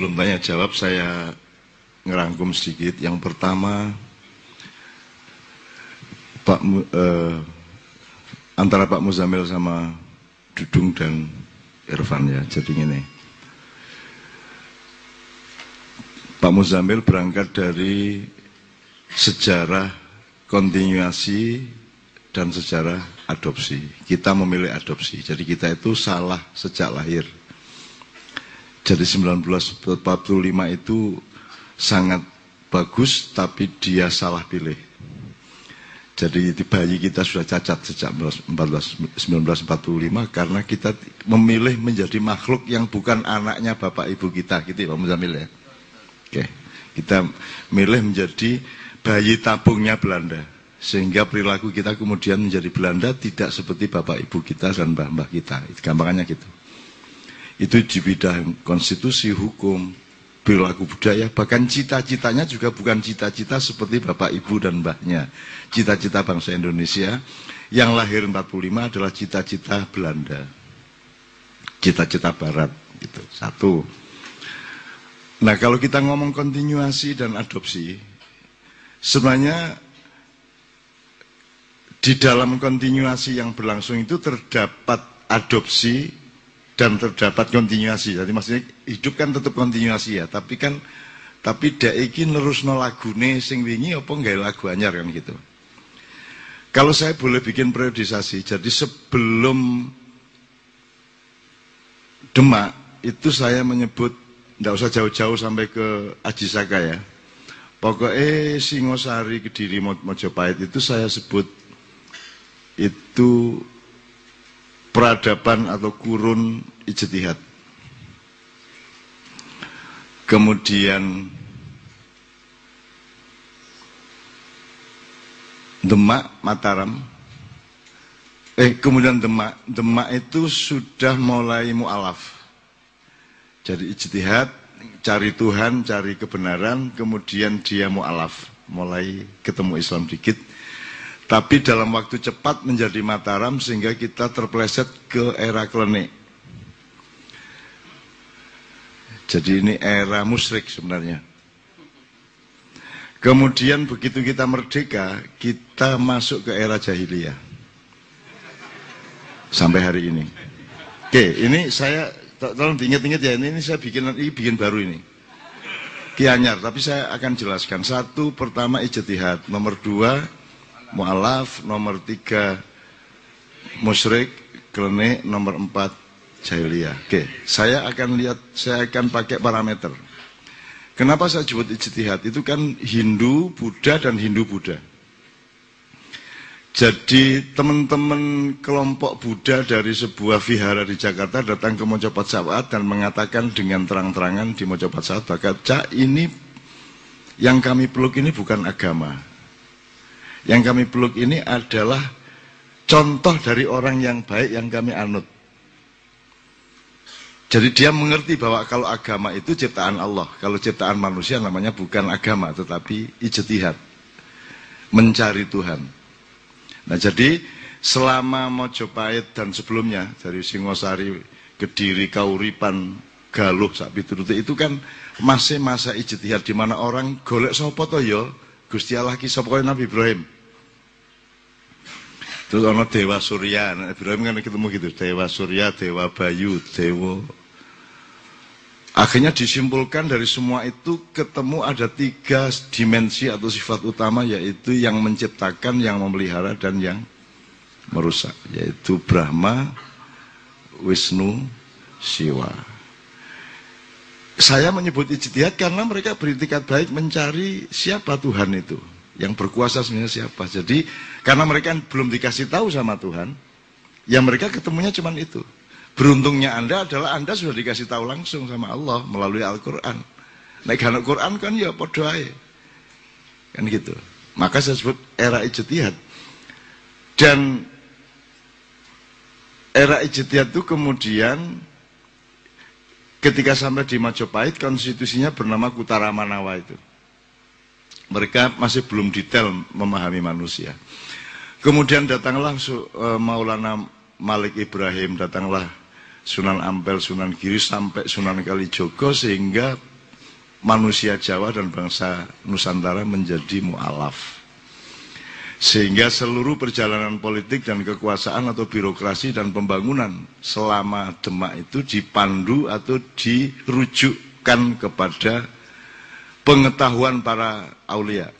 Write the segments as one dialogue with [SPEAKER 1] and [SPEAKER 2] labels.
[SPEAKER 1] sebelum tanya jawab saya ngerangkum sedikit. Yang pertama Pak eh, antara Pak Muzamil sama Dudung dan Irfan ya. Jadi ini. Pak Muzamil berangkat dari sejarah kontinuasi dan sejarah adopsi. Kita memilih adopsi. Jadi kita itu salah sejak lahir. Jadi 1945 itu sangat bagus tapi dia salah pilih. Jadi di bayi kita sudah cacat sejak 1945 karena kita memilih menjadi makhluk yang bukan anaknya bapak ibu kita gitu ya Pak ya. Oke, kita milih menjadi bayi tabungnya Belanda sehingga perilaku kita kemudian menjadi Belanda tidak seperti bapak ibu kita dan mbah-mbah kita. Gampangannya gitu. Itu di bidang konstitusi, hukum, perilaku budaya, bahkan cita-citanya juga bukan cita-cita seperti bapak ibu dan mbahnya. Cita-cita bangsa Indonesia yang lahir 45 adalah cita-cita Belanda. Cita-cita barat gitu. Satu. Nah, kalau kita ngomong kontinuasi dan adopsi, sebenarnya di dalam kontinuasi yang berlangsung itu terdapat adopsi dan terdapat kontinuasi. Jadi maksudnya hidup kan tetap kontinuasi ya, tapi kan tapi dek iki nerusno lagune sing wingi apa nggak lagu anyar kan gitu. Kalau saya boleh bikin periodisasi, jadi sebelum Demak itu saya menyebut tidak usah jauh-jauh sampai ke Ajisaka ya. Pokoknya Singosari Kediri Mojopahit itu saya sebut itu peradaban atau kurun ijtihad. Kemudian Demak, Mataram. Eh, kemudian Demak. Demak itu sudah mulai mu'alaf. Jadi ijtihad, cari Tuhan, cari kebenaran, kemudian dia mu'alaf. Mulai ketemu Islam dikit tapi dalam waktu cepat menjadi Mataram sehingga kita terpleset ke era klenik. Jadi ini era musyrik sebenarnya. Kemudian begitu kita merdeka, kita masuk ke era jahiliyah. Sampai hari ini. Oke, ini saya tolong diingat-ingat ya, ini, ini saya bikin ini bikin baru ini. Kianyar, tapi saya akan jelaskan. Satu, pertama ijtihad. Nomor dua, mu'alaf, nomor tiga musyrik, klenik, nomor empat jahiliyah. Oke, saya akan lihat, saya akan pakai parameter. Kenapa saya sebut ijtihad? Itu kan Hindu, Buddha, dan Hindu-Buddha. Jadi teman-teman kelompok Buddha dari sebuah vihara di Jakarta datang ke Mojopat Sawat dan mengatakan dengan terang-terangan di Mojopat Sawat, Cak ini yang kami peluk ini bukan agama, yang kami peluk ini adalah contoh dari orang yang baik yang kami anut. Jadi dia mengerti bahwa kalau agama itu ciptaan Allah, kalau ciptaan manusia namanya bukan agama tetapi ijtihad. Mencari Tuhan. Nah, jadi selama Mojopahit dan sebelumnya dari Singosari, Kediri, Kauripan, Galuh, Sakpituruti itu kan masih masa ijtihad di mana orang golek sapa to ya Gusti Allah ki sapa Nabi Ibrahim. Terus ono Dewa Surya, Nabi Ibrahim kan ketemu gitu, Dewa Surya, Dewa Bayu, Dewa Akhirnya disimpulkan dari semua itu ketemu ada tiga dimensi atau sifat utama yaitu yang menciptakan, yang memelihara dan yang merusak yaitu Brahma, Wisnu, Siwa. Saya menyebut ijtihad karena mereka beritikat baik mencari siapa Tuhan itu. Yang berkuasa sebenarnya siapa. Jadi karena mereka belum dikasih tahu sama Tuhan, ya mereka ketemunya cuma itu. Beruntungnya Anda adalah Anda sudah dikasih tahu langsung sama Allah melalui Al-Quran. Nah karena Quran kan ya podoai. Kan gitu. Maka saya sebut era ijtihad. Dan era ijtihad itu kemudian Ketika sampai di Majapahit, konstitusinya bernama Kutara Manawa itu. Mereka masih belum detail memahami manusia. Kemudian datanglah uh, Maulana Malik Ibrahim, datanglah Sunan Ampel, Sunan Giri sampai Sunan Kalijogo sehingga manusia Jawa dan bangsa Nusantara menjadi mu'alaf. Sehingga seluruh perjalanan politik dan kekuasaan atau birokrasi dan pembangunan selama Demak itu dipandu atau dirujukkan kepada pengetahuan para aulia.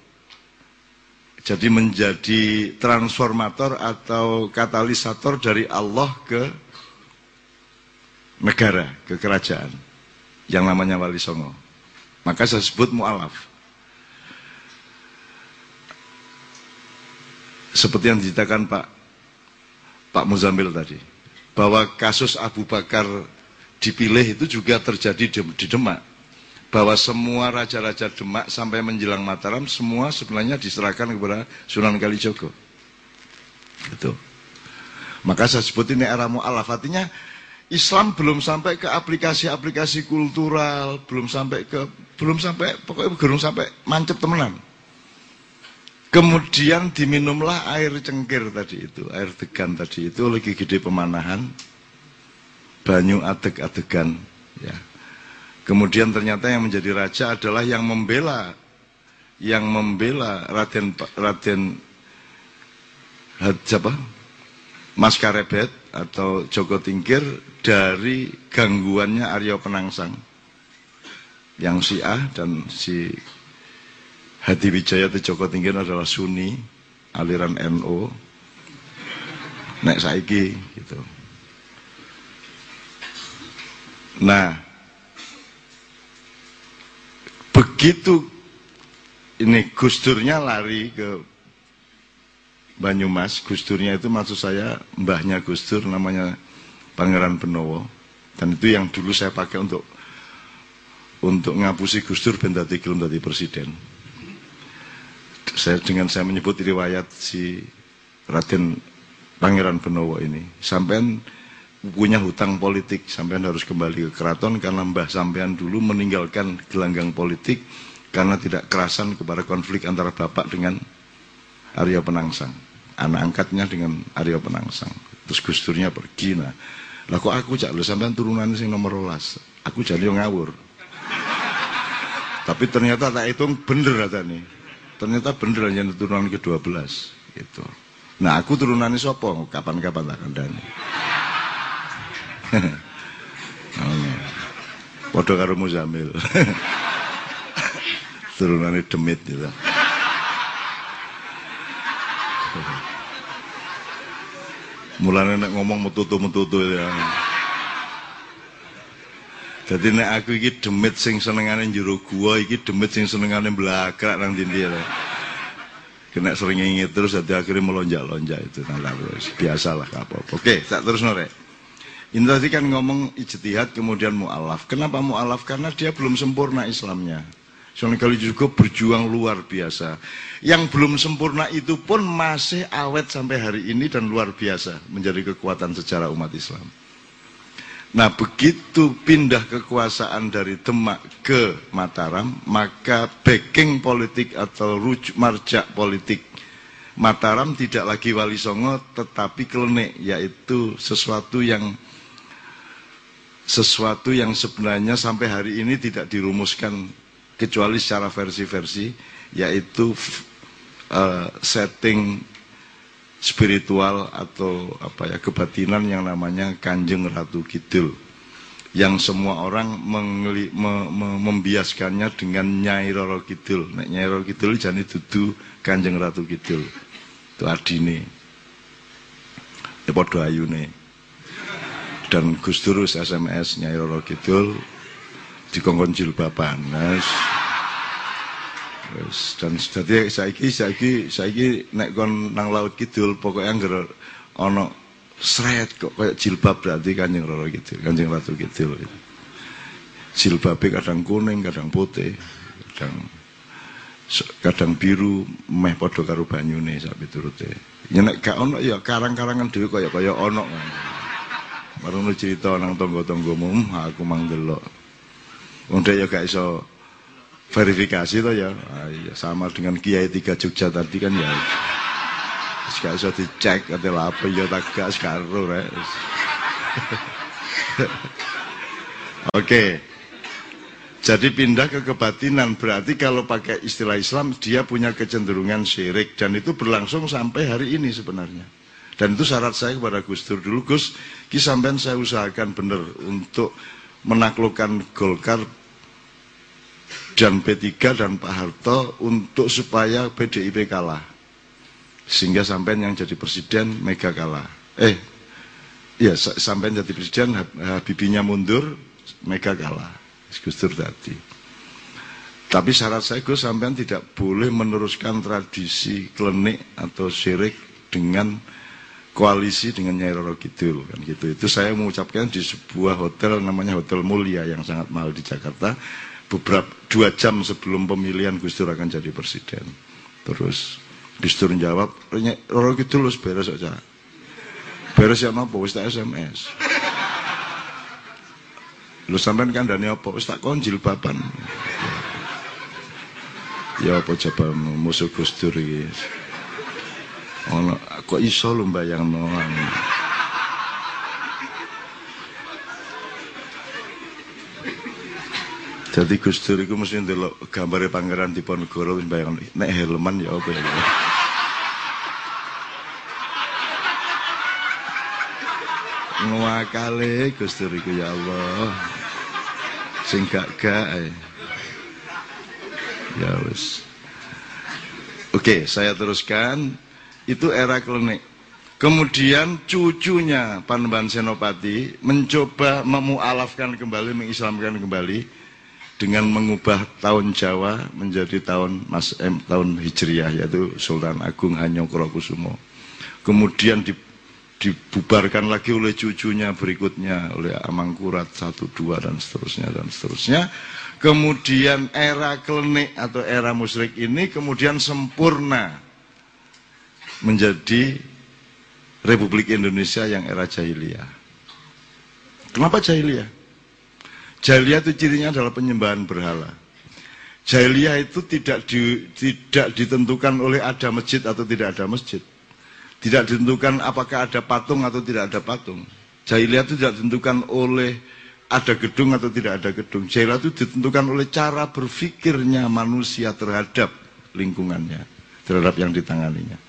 [SPEAKER 1] Jadi menjadi transformator atau katalisator dari Allah ke negara, ke kerajaan yang namanya Wali Songo. Maka saya sebut mu'alaf. Seperti yang diceritakan Pak Pak Muzamil tadi, bahwa kasus Abu Bakar dipilih itu juga terjadi di Demak. Bahwa semua raja-raja Demak sampai menjelang Mataram semua sebenarnya diserahkan kepada Sunan Kalijogo. Itu. Maka saya sebut ini era mu'alaf. Artinya Islam belum sampai ke aplikasi-aplikasi kultural, belum sampai ke belum sampai pokoknya belum sampai mancep temenan. Kemudian diminumlah air cengkir tadi itu, air degan tadi itu lagi gede pemanahan, banyu adeg-adegan, ya. Kemudian ternyata yang menjadi raja adalah yang membela, yang membela Raden Raden siapa? Mas Karebet atau Joko Tingkir dari gangguannya Aryo Penangsang yang si A dan si Hadi Wijaya Joko Tingkir adalah Sunni aliran NO nek saiki gitu. Nah begitu ini Gusturnya lari ke Banyumas, Gusturnya itu maksud saya mbahnya Gustur namanya Pangeran Benowo. Dan itu yang dulu saya pakai untuk untuk ngapusi Gus Dur ben dadi gelem dadi presiden. Saya dengan saya menyebut riwayat si Raden Pangeran Benowo ini, sampean punya hutang politik, sampean harus kembali ke keraton karena mbah sampean dulu meninggalkan gelanggang politik karena tidak kerasan kepada konflik antara bapak dengan Arya Penangsang, anak angkatnya dengan Arya Penangsang. Terus Gus Durnya pergi, nah lah aku cak lho sampean turunan sing nomor rolas. Aku jadi ngawur. Tapi ternyata tak hitung bener nih. Ternyata bener yang turunan ke-12 gitu. Nah, aku turunannya sopo kapan-kapan tak kandani. Padha karo Muzamil. turunannya demit gitu. Mulane nek ngomong metutu-metutu ya. Jadi nek aku iki demit sing senengane jero gua iki demit sing senengane blakrak nang ndi ya. Kena sering inget terus jadi akhirnya melonjak-lonjak itu nah biasalah apa. Oke, tak terus nore. Ini tadi kan ngomong ijtihad kemudian mu'alaf. Kenapa mu'alaf? Karena dia belum sempurna Islamnya. Sunan juga berjuang luar biasa. Yang belum sempurna itu pun masih awet sampai hari ini dan luar biasa menjadi kekuatan sejarah umat Islam. Nah begitu pindah kekuasaan dari Demak ke Mataram, maka backing politik atau rujuk marjak politik Mataram tidak lagi Wali Songo tetapi klenik, yaitu sesuatu yang sesuatu yang sebenarnya sampai hari ini tidak dirumuskan kecuali secara versi-versi yaitu uh, setting spiritual atau apa ya kebatinan yang namanya Kanjeng Ratu Kidul yang semua orang mengeli, me, me, membiaskannya dengan Nyai Roro Kidul. Nek Nyai Roro Kidul jadi dudu Kanjeng Ratu Kidul. Itu adine. Ya padha ayune. Dan Gus Durus SMS Nyai Roro Kidul dikongkon jilbaban. Nah, Wes dan dadi saiki saiki saiki nek kon nang laut kidul pokoke angger ana sret kok kayak jilbab berarti Kanjeng Roro Kidul, Kanjeng Ratu Kidul. Jilbabe kadang kuning, kadang putih, kadang kadang biru meh padha karo banyune sak piturute. Ya nek gak ono ya karang-karangan dhewe kaya kaya ono. Marung cerita nang tangga-tanggamu, aku mang delok. Wong ya gak iso verifikasi toh ya. Iya, sama dengan Kiai tiga Jogja tadi kan ya. Gak iso dicek atau apa ya tak gak sekaro rek. Oke. Jadi pindah ke kebatinan berarti kalau pakai istilah Islam dia punya kecenderungan syirik dan itu berlangsung sampai hari ini sebenarnya. Dan itu syarat saya kepada Gus Dur dulu Gus, kisamben saya usahakan benar untuk menaklukkan Golkar dan P3 dan Pak Harto untuk supaya PDIP kalah. Sehingga sampai yang jadi presiden Mega kalah. Eh, ya sampai jadi presiden Habibinya mundur, Mega kalah. Gus Dur tadi. Tapi syarat saya Gus sampean tidak boleh meneruskan tradisi klenik atau syirik dengan koalisi dengan Nyai Roro Kidul kan gitu. Itu saya mengucapkan di sebuah hotel namanya Hotel Mulia yang sangat mahal di Jakarta beberapa dua jam sebelum pemilihan Gus Dur akan jadi presiden. Terus Gus Dur jawab, Roro Kidul harus beres saja. Beres ya apa? Wis SMS. Lu sampean kandhane apa? Wis tak konjil bapan. Ya apa coba musuh Gus Dur iki. Ono kok iso lu mbayangno. Jadi Gus Dur iku mesti ndelok gambare Pangeran Diponegoro wis bayang nek helman ya apa ya. Ngwakale Gus Dur iku ya Allah sing gak gak ya wis. Oke saya teruskan. Itu era klenik kemudian cucunya Panembahan Senopati mencoba memualafkan kembali mengislamkan kembali dengan mengubah tahun Jawa menjadi tahun Mas eh, tahun Hijriah yaitu Sultan Agung Hanyokrokusumo kemudian di dibubarkan lagi oleh cucunya berikutnya oleh Amangkurat satu dua dan seterusnya dan seterusnya. Kemudian era klenik atau era musyrik ini kemudian sempurna menjadi Republik Indonesia yang era jahiliyah. Kenapa jahiliyah? Jahiliyah itu cirinya adalah penyembahan berhala jahiliyah itu tidak di, tidak ditentukan oleh ada masjid atau tidak ada masjid tidak ditentukan apakah ada patung atau tidak ada patung. Jahiliyah itu tidak ditentukan oleh ada gedung atau tidak ada gedung. Jahiliyah itu ditentukan oleh cara berpikirnya manusia terhadap lingkungannya, terhadap yang ditanganinya.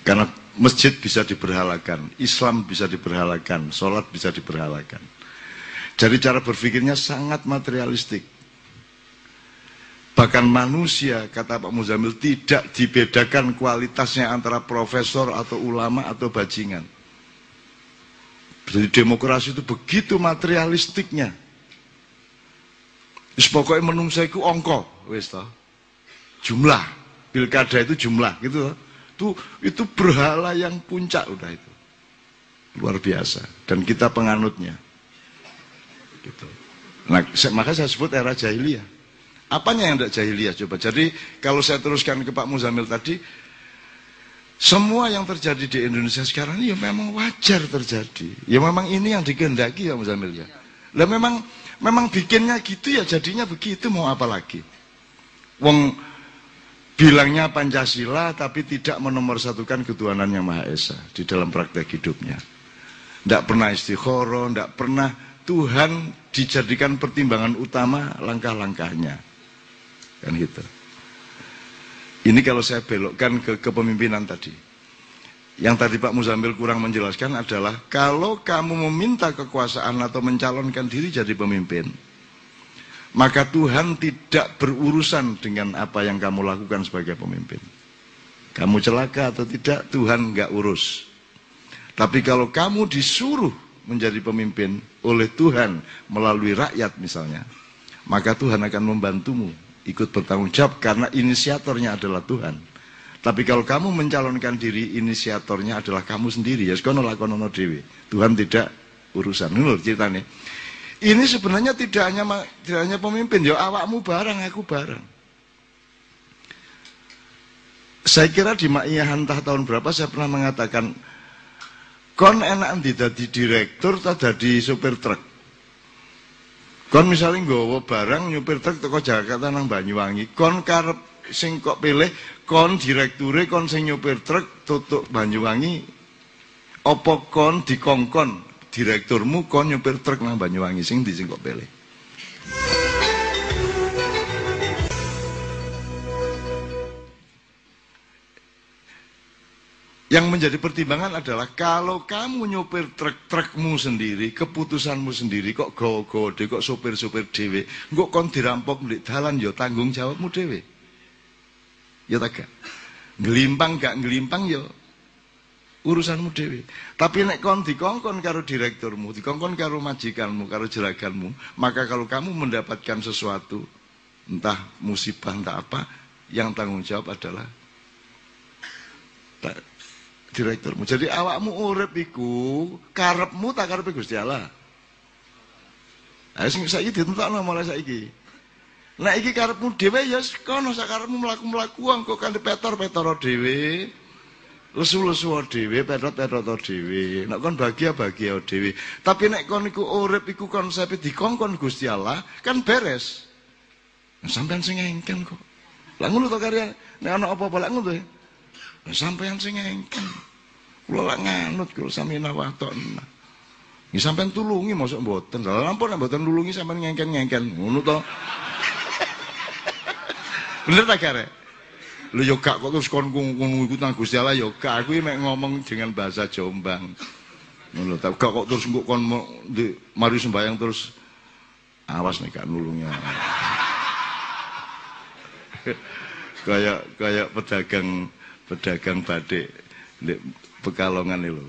[SPEAKER 1] Karena masjid bisa diberhalakan, Islam bisa diberhalakan, sholat bisa diberhalakan. Jadi cara berpikirnya sangat materialistik. Bahkan manusia, kata Pak Muzamil, tidak dibedakan kualitasnya antara profesor atau ulama atau bajingan. Jadi demokrasi itu begitu materialistiknya. Wis pokoknya menungsa itu ongko. Jumlah, pilkada itu jumlah gitu toh. Itu itu berhala yang puncak udah itu. Luar biasa dan kita penganutnya. Gitu. Nah, maka saya sebut era jahiliyah. Apanya yang tidak jahiliyah coba? Jadi kalau saya teruskan ke Pak Muzamil tadi, semua yang terjadi di Indonesia sekarang ini ya memang wajar terjadi. Ya memang ini yang dikehendaki ya Muzamil ya. Lah memang memang bikinnya gitu ya jadinya begitu mau apa lagi? Wong bilangnya Pancasila tapi tidak menomorsatukan ketuhanan yang Maha Esa di dalam praktek hidupnya. Tidak pernah istiqoroh, tidak pernah Tuhan dijadikan pertimbangan utama langkah-langkahnya. Kan gitu. Ini kalau saya belokkan ke kepemimpinan tadi. Yang tadi Pak Muzamil kurang menjelaskan adalah kalau kamu meminta kekuasaan atau mencalonkan diri jadi pemimpin, maka Tuhan tidak berurusan dengan apa yang kamu lakukan sebagai pemimpin. Kamu celaka atau tidak, Tuhan nggak urus. Tapi kalau kamu disuruh menjadi pemimpin oleh Tuhan melalui rakyat misalnya, maka Tuhan akan membantumu ikut bertanggung jawab karena inisiatornya adalah Tuhan. Tapi kalau kamu mencalonkan diri, inisiatornya adalah kamu sendiri. Ya, sekono lakonono dewi. Tuhan tidak urusan. Ini loh ceritanya. Ini sebenarnya tidak hanya tidak hanya pemimpin, ya awakmu barang, aku barang. Saya kira di Ma'iyahan tahun berapa saya pernah mengatakan kon enak di direktur atau jadi supir truk. Kon misalnya nggawa barang nyupir truk teko Jakarta nang Banyuwangi, kon karep sing kok pilih kon direkture kon sing nyupir truk tutuk Banyuwangi apa kon dikongkon direkturmu kon nyupir truk nang Banyuwangi sing di sing kok pilih. Yang menjadi pertimbangan adalah kalau kamu nyopir truk-trukmu sendiri, keputusanmu sendiri, kok go-go kok sopir-sopir dewe, kok kon dirampok di dalan ya tanggung jawabmu dewe. Ya tak? Ngelimpang gak ngelimpang ya urusanmu dewe. Tapi nek kon dikongkon karo direkturmu, dikongkon karo majikanmu, karo jeraganmu, maka kalau kamu mendapatkan sesuatu, entah musibah, entah apa, yang tanggung jawab adalah direkturmu. Jadi awakmu urip iku karepmu tak karepe Gusti Allah. Ah sing saiki ditentokno mulai saiki. Nek iki karepmu dhewe ya kono sakarepmu mlaku-mlaku engko kanthi petor-petor dhewe. Lesu-lesu dhewe, petot-petot dhewe. Nek kon bahagia-bahagia dhewe. Tapi nek kon iku urip iku konsepe dikongkon Gusti Allah, kan beres. Sampeyan sing engken kok. Lah ngono to karya nek ana apa-apa lak ngono to. Sampeyan sing engken. Kula lak nganut kula sami nawatona. Nggih sampean tulungi mosok mboten. Lah ampun nek mboten nulungi sampean ngengken-ngengken. Ngono to. Bener tak kare? Lho yo gak kok terus kon ngono iku nang Gusti Allah yo gak aku mek ngomong dengan bahasa Jombang. Ngono tak gak kok terus engko kon mari sembayang terus awas nek gak nulungi. kayak kayak pedagang pedagang batik Pekalongan itu.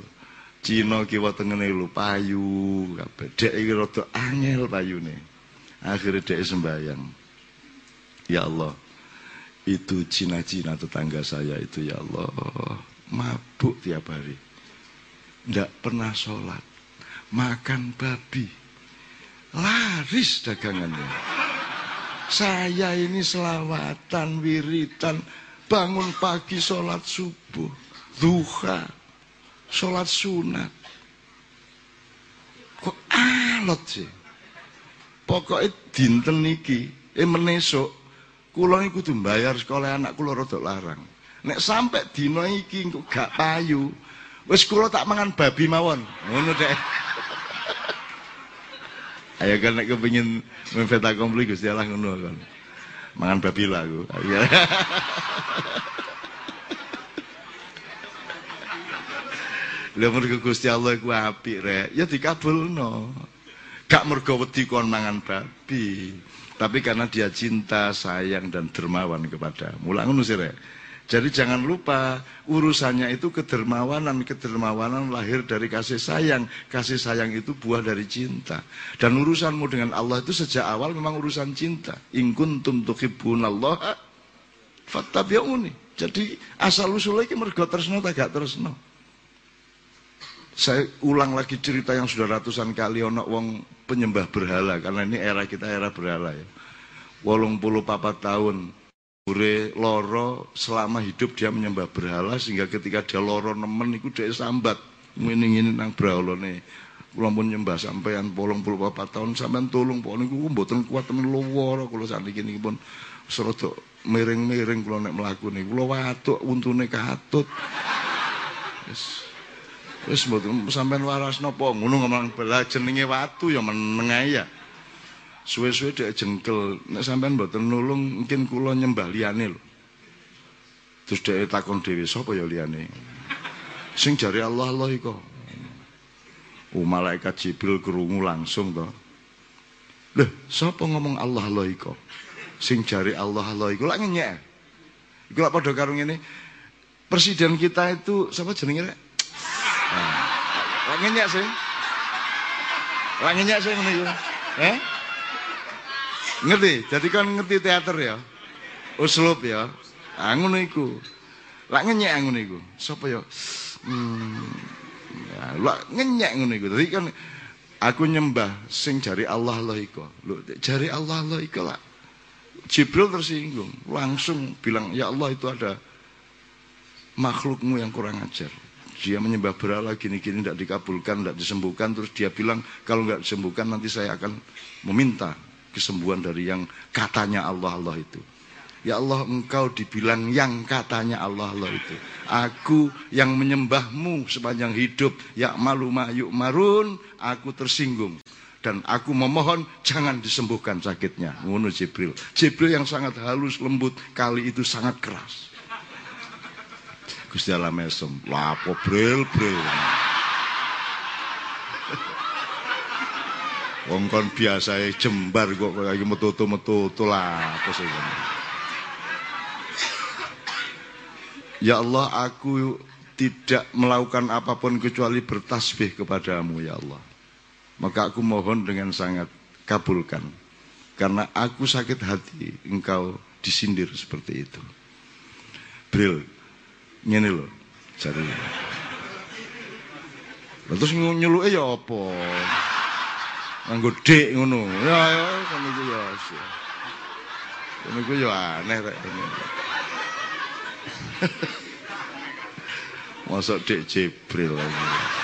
[SPEAKER 1] Cina kiwa tengene lho payu kabeh. Dek iki rada angel payune. Akhirnya dek sembayang. Ya Allah, itu Cina-Cina tetangga saya itu ya Allah mabuk tiap hari. Tidak pernah sholat, makan babi, laris dagangannya. Saya ini selawatan, wiritan, bangun pagi sholat subuh, duha, sholat sunat. Kok alot sih? Pokoknya dinten niki, eh menesok, kula iki kudu bayar sekolah anak kula rada larang. Nek sampai dina iki kok gak payu, wis kula tak mangan babi mawon. Ngono deh. Ayo kan nek kepengin memfeta kompli Gusti Allah ngono kan. Mangan babi lah aku. Lha mergo Gusti Allah iku apik rek, ya dikabulno. Gak mergo wedi kon mangan babi, tapi karena dia cinta, sayang dan dermawan kepada. Mula ngono sih rek. Jadi jangan lupa urusannya itu kedermawanan, kedermawanan lahir dari kasih sayang. Kasih sayang itu buah dari cinta. Dan urusanmu dengan Allah itu sejak awal memang urusan cinta. In kuntum tuhibbunallaha fattabi'uni. Jadi asal usulnya ini mergo tresno tak gak tresno. Saya ulang lagi cerita yang sudah ratusan kali ono wong penyembah berhala karena ini era kita era berhala ya. Wolong puluh papa tahun Ure loro selama hidup dia menyembah berhala sehingga ketika dia loro nemen itu dia sambat ini nang nih. Kula pun nyembah sampean polong puluh papa tahun sampean tolong pokoknya niku mboten kuat temen loworo kula sakniki niki pun serodok miring-miring kula nek mlaku niku kula watuk untune katut. Yes. Wis mboten sampean waras napa ngono ngomong bela jenenge watu ya meneng ya. Suwe-suwe dhek jengkel, nek sampean mboten nulung mungkin kula nyembah liyane lho. Terus dhek takon dhewe sapa ya liyane. Sing Allah Allah iko. Oh, malaikat Jibril krungu langsung to. Lho, sapa ngomong Allah Allah iko? Sing jari Allah Allah iko lak ngenyek. Iku lak padha karo ngene. Presiden kita itu siapa jenenge rek? Lah ngenyak sih. Lah ngenyak sih iku. Eh? Ngerti? Jadi kan ngerti teater ya. Uslub ya. Ah ngono iku. Lah ngenyek ngono iku. Sapa ya? Hmm. Ya, lah ngenyek ngono iku. Dadi kan aku nyembah sing jari Allah Allah iku. Lho, jari Allah Allah iku lah. Jibril tersinggung, langsung bilang, "Ya Allah itu ada makhlukmu yang kurang ajar." dia menyembah berhala gini-gini tidak dikabulkan, tidak disembuhkan, terus dia bilang kalau nggak disembuhkan nanti saya akan meminta kesembuhan dari yang katanya Allah Allah itu. Ya Allah engkau dibilang yang katanya Allah Allah itu. Aku yang menyembahmu sepanjang hidup. Ya malu yuk marun. Aku tersinggung. Dan aku memohon jangan disembuhkan sakitnya. Ngono Jibril. Jibril yang sangat halus lembut. Kali itu sangat keras. Gusti Allah mesem. Lah apa bril bril. Wong kon biasa jembar kok kaya metu-metu lah sih. Ya Allah aku tidak melakukan apa pun kecuali bertasbih kepadamu ya Allah. Maka aku mohon dengan sangat kabulkan. Karena aku sakit hati engkau disindir seperti itu. Bril, ngene lho jare terus nyuluke ya apa nganggo dik ngono ya ya kan iku ya Ini ya aneh rek ini. Masuk dik Jibril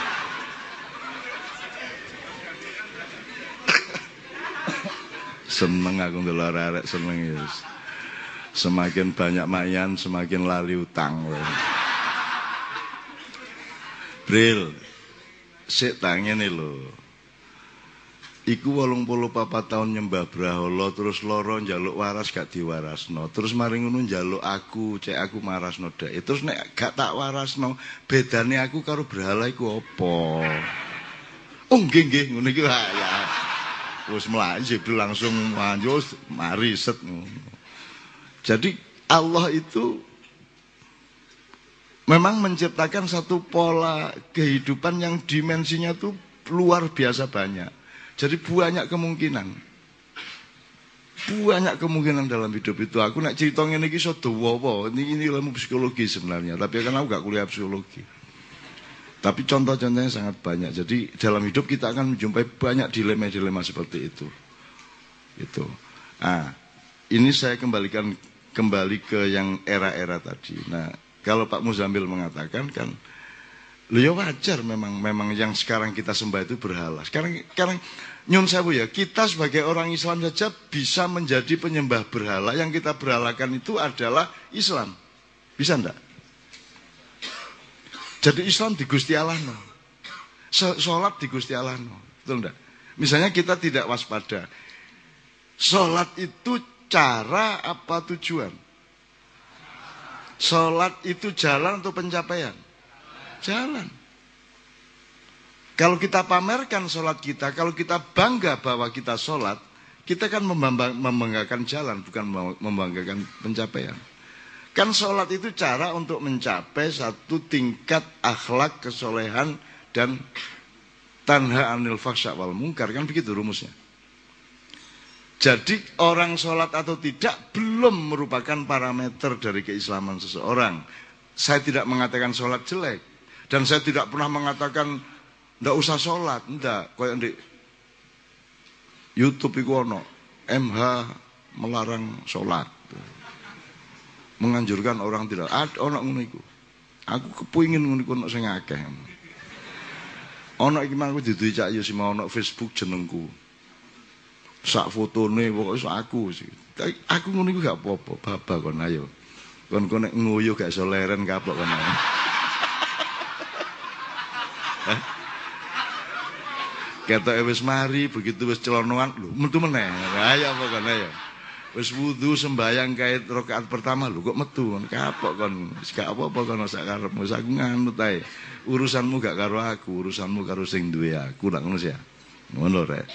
[SPEAKER 1] seneng aku ndelok arek seneng ya. Semakin banyak mayan, semakin lali utang. Bril, sik tangene lho. Iku wolung puluh papa tahun nyembah Brahola terus loro njaluk waras gak diwarasno. Terus mari ngono njaluk aku, cek aku marasno dek. Terus nek gak tak warasno, bedane aku karo Brahala iku apa? Oh nggih nggih ngono iki ya. Wis mlayu langsung manjus mari set Jadi Allah itu memang menciptakan satu pola kehidupan yang dimensinya tuh luar biasa banyak. Jadi banyak kemungkinan. Banyak kemungkinan dalam hidup itu. Aku nak cerita ini kisah dawa Ini ini ilmu psikologi sebenarnya, tapi kan aku gak kuliah psikologi. Tapi contoh-contohnya sangat banyak. Jadi dalam hidup kita akan menjumpai banyak dilema-dilema seperti itu. Itu. Ah, ini saya kembalikan kembali ke yang era-era tadi. Nah, kalau Pak Muzamil mengatakan kan, ya wajar memang memang yang sekarang kita sembah itu berhala. Sekarang sekarang nyun sewu ya, kita sebagai orang Islam saja bisa menjadi penyembah berhala. Yang kita berhalakan itu adalah Islam. Bisa enggak? Jadi Islam di Gusti Allah no. Sholat di Gusti Allah no. Betul enggak? Misalnya kita tidak waspada. Sholat itu cara apa tujuan? Sholat itu jalan untuk pencapaian. Jalan. Kalau kita pamerkan sholat kita, kalau kita bangga bahwa kita sholat, kita kan membanggakan jalan, bukan membanggakan pencapaian. Kan sholat itu cara untuk mencapai satu tingkat akhlak, kesolehan, dan tanha anil faksa wal mungkar. Kan begitu rumusnya. Jadi orang sholat atau tidak belum merupakan parameter dari keislaman seseorang. Saya tidak mengatakan sholat jelek. Dan saya tidak pernah mengatakan tidak usah sholat. Tidak. Kayak di Youtube itu ono. MH melarang sholat. Menganjurkan orang tidak. Ada ono ngono iku. Aku kepingin ngono iku ono sing akeh. Ono iki mangku diduwi cak yo ono Facebook jenengku sak fotone pokoke sak aku sih. Aku ngono iku gak apa-apa, baba kon ayo. Kon kon nguyuh gak iso leren kapok kon. Kata wis mari begitu wis celonoan lho metu meneh. Ayo apa kon ayo. Wis wudu sembayang kait rakaat pertama lho kok metu kon kapok kon. Wis gak apa-apa kon sak karepmu aku nganut ae. Urusanmu gak karo aku, urusanmu karo sing duwe aku, lak ngono sih. Ngono rek.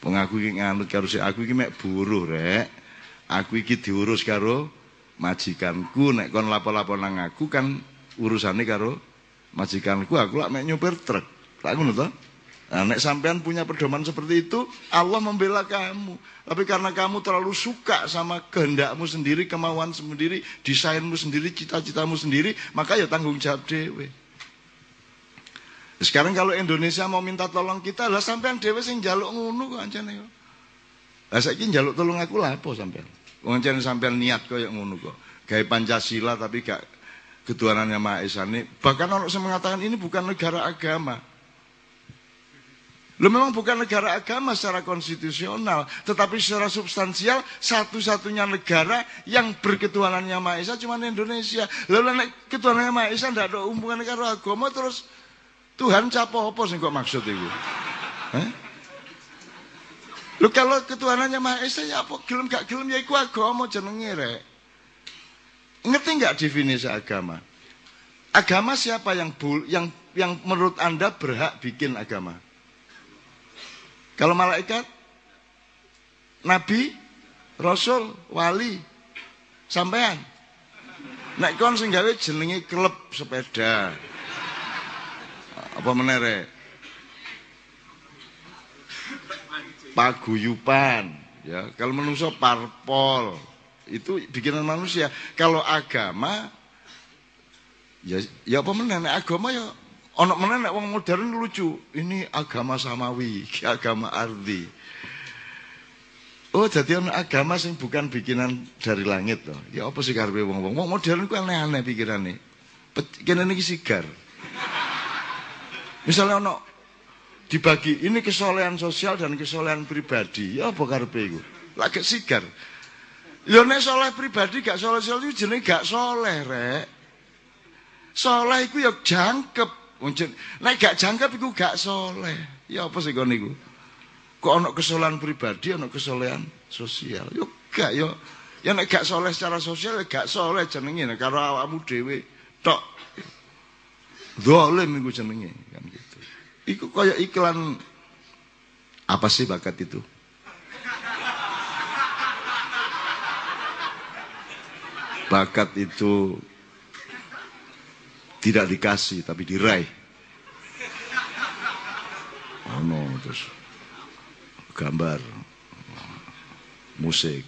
[SPEAKER 1] Wong aku iki nganut karo si aku iki mek buruh rek. Aku iki diurus karo majikanku nek kon lapo-lapo nang aku kan urusane karo majikanku aku lak mek nyupir truk. Tak ngono to? Nah, nek sampean punya pedoman seperti itu, Allah membela kamu. Tapi karena kamu terlalu suka sama kehendakmu sendiri, kemauan sendiri, desainmu sendiri, cita-citamu sendiri, maka ya tanggung jawab dewe. Sekarang kalau Indonesia mau minta tolong kita, lah sampean dewe sing jaluk ngono kok ancane kok. Lah saiki jaluk tolong aku lah apa sampean? Wong sampean niat koyo ngono kok. Gawe Pancasila tapi gak ketuhanan yang Maha Esa ini. Bahkan orang yang mengatakan ini bukan negara agama. Lo memang bukan negara agama secara konstitusional, tetapi secara substansial satu-satunya negara yang berketuhanan yang Maha Esa cuma Indonesia. Lalu ketuhanan yang Maha Esa tidak ada hubungan dengan agama terus Tuhan capo apa sih kok maksud itu? Eh? Lu kalau ketuhanannya Maha Esa ya apa gelem gak gelem ya iku agama jenenge rek. Ngerti nggak definisi agama? Agama siapa yang bul, yang yang menurut Anda berhak bikin agama? Kalau malaikat, nabi, rasul, wali, sampean. Nek kon sing gawe jenenge klub sepeda. Apa menere? Paguyupan, ya. Kalau manusia parpol, itu bikinan manusia. Kalau agama Ya ya apa meneh agama ya ana meneh wong modern lucu. Ini agama samawi, agama ardi. Oh, jadi ana agama sing bukan bikinan dari langit toh. Ya apa sih karepe wong-wong? Wong modern ku aneh-aneh pikirane. Kene iki sigar. Misalnya ono dibagi ini kesolehan sosial dan kesolehan pribadi. Ya apa karepe iku? Lagi sigar. Ya nek soleh pribadi gak soleh soleh itu jenenge gak soleh rek. Soleh iku ya jangkep. Nek gak jangkep iku gak soleh. Ya apa sih kon iku? Kok ana kesolehan pribadi, ana kesolehan sosial. Yo gak yo. Ya nek gak soleh secara sosial ya gak soleh jenenge nek karo awakmu dhewe tok. Zalim iku jenenge kan gitu. Iku kaya iklan apa sih bakat itu? Bakat itu tidak dikasih tapi diraih. Oh no, terus gambar, musik,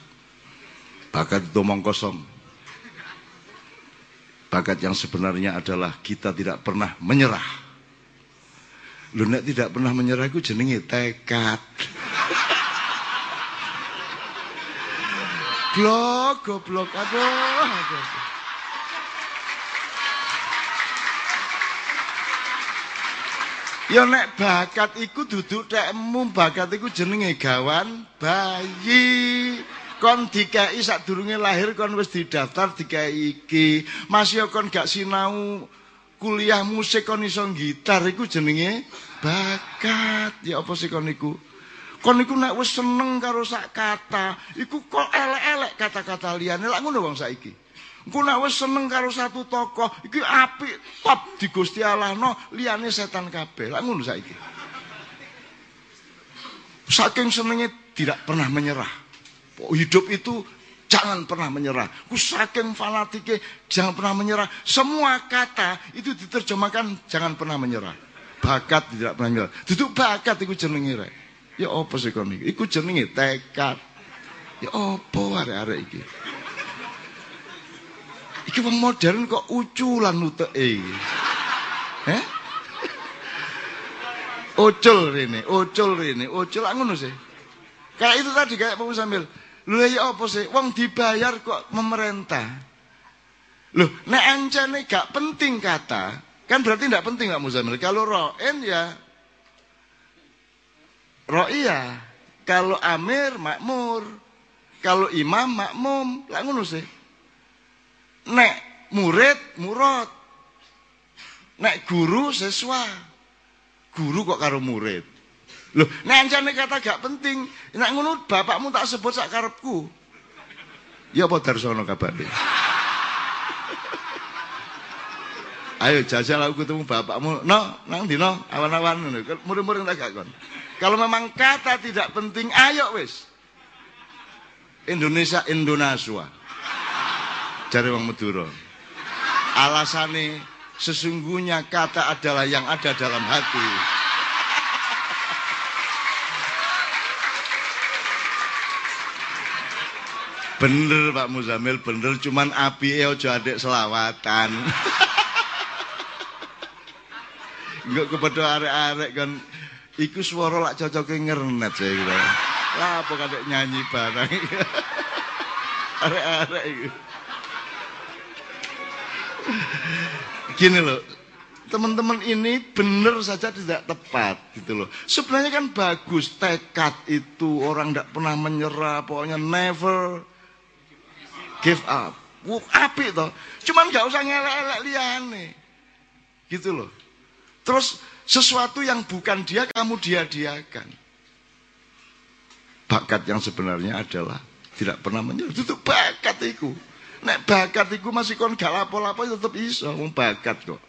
[SPEAKER 1] bakat itu omong kosong. Bakat yang sebenarnya adalah kita tidak pernah menyerah. Lu nek tidak pernah menyerah itu jenenge tekad. Blok, goblok, aduh. Ya nek bakat iku duduk tekmu, bakat iku jenenge gawan bayi. Kon dikai sadurunge lahir kon wis didaftar dikai iki. Masih kon gak sinau kuliah musik kon iso gitar iku jenenge bakat. Ya apa sih kon iku? Kon iku nek wis seneng karo sak kata, iku kok elek-elek kata-kata liyane. Lah ngono wong saiki. Engko nek wis seneng karo satu tokoh, iki apik top di Gusti Allah no, liyane setan kabeh. Lah ngono saiki. Saking senengnya tidak pernah menyerah. Hidup itu jangan pernah menyerah. Ku saking fanatiknya jangan pernah menyerah. Semua kata itu diterjemahkan jangan pernah menyerah. Bakat tidak pernah menyerah. Duduk bakat itu jenenge rek. Ya apa sih kon iki? Iku jenenge tekad. Ya apa arek-arek iki? Iki wong modern kok uculan uteke. Eh? Ucul rene, ucul rene, ucul ngono sih. Kayak itu tadi kayak Pak Sambil. Lho ya apa sih? Wong dibayar kok memerintah. Loh, nek ancane gak penting kata, kan berarti tidak penting Pak Muzamil. Kalau roen ya ro'iyah. Kalau amir makmur. Kalau imam makmum. Lah ngono sih. Nek murid murad. Nek guru siswa. Guru kok karo murid. Loh, nek ancane kata gak penting, nek ngono bapakmu tak sebut sak karepku. Ya apa darsono kabare? Ayo jajal aku ketemu bapakmu. No, nang dino awan-awan ngono. Murid-murid tak gak kon. Kalau memang kata tidak penting, ayo wis. Indonesia Indonesia. Cari wong Madura. Alasane sesungguhnya kata adalah yang ada dalam hati. Bener Pak Muzamil, bener cuman api ojo adek selawatan. Enggak kepada arek-arek kan iku suara lak cocoke ngernet saya kira. Lah apa kadek nyanyi barang. Arek-arek iku. Gini loh, teman-teman ini benar saja tidak tepat gitu loh. Sebenarnya kan bagus tekad itu orang tidak pernah menyerah, pokoknya never give up. Wuk api toh. Cuman nggak usah ngelek-elek liane. Gitu loh. Terus sesuatu yang bukan dia kamu dia-diakan. Bakat yang sebenarnya adalah tidak pernah menyerah. Itu bakat itu. Nek bakat iku masih kon gak lapo-lapo ya tetep iso wong bakat kok.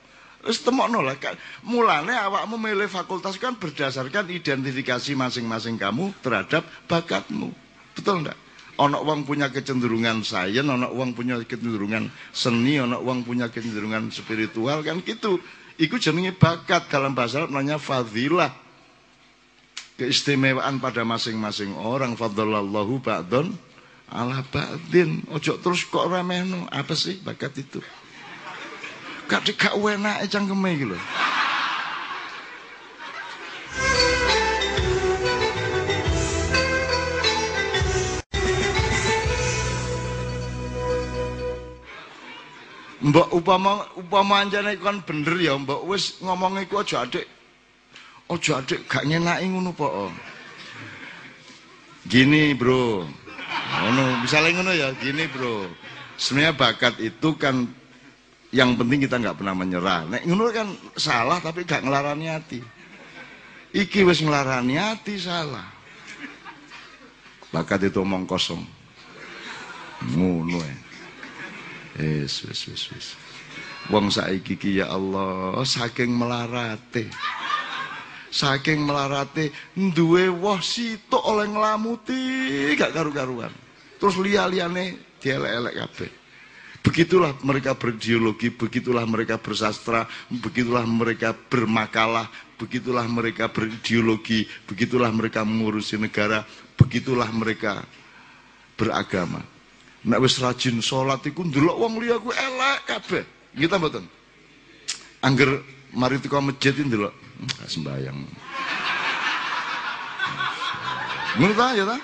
[SPEAKER 1] Wis temokno lah kan. Mulane awakmu milih fakultas kan berdasarkan identifikasi masing-masing kamu terhadap bakatmu. Betul enggak? Ono wong punya kecenderungan sains, ono wong punya kecenderungan seni, ono wong punya kecenderungan spiritual kan gitu. Iku jenenge bakat dalam bahasa Arab namanya fadilah. Keistimewaan pada masing-masing orang fadlallahu ba'don ala ba'din. Ojo terus kok remehno. Apa sih bakat itu? Gak dikak enak cangkeme iki lho. Mbok upama upama anjane kon bener ya, mbok wis ngomong iku aja adik. Aja adik gak nyenaki ngono po. Gini, Bro. Ngono, misalnya ngono ya, gini, Bro. Sebenarnya bakat itu kan yang penting kita nggak pernah menyerah. Nek ngono kan salah tapi gak ngelarani hati. Iki wis ngelarani hati salah. Bakat itu omong kosong. Ngono ya. Wis wis wis wis. Wong saiki ki ya Allah saking melarate. Saking melarate duwe woh sitok oleh nglamuti gak karu-karuan. Terus liya-liyane dielek-elek kabeh. Begitulah mereka bergeologi, begitulah mereka bersastra, begitulah mereka bermakalah, begitulah mereka berideologi, begitulah mereka mengurusi negara, begitulah mereka beragama. Nek wis rajin salat iku ndelok wong liya ku elek kabeh. Nggih ta mboten? Angger mari teko masjid ndelok hmm, sembayang. Ngono ta ya ta?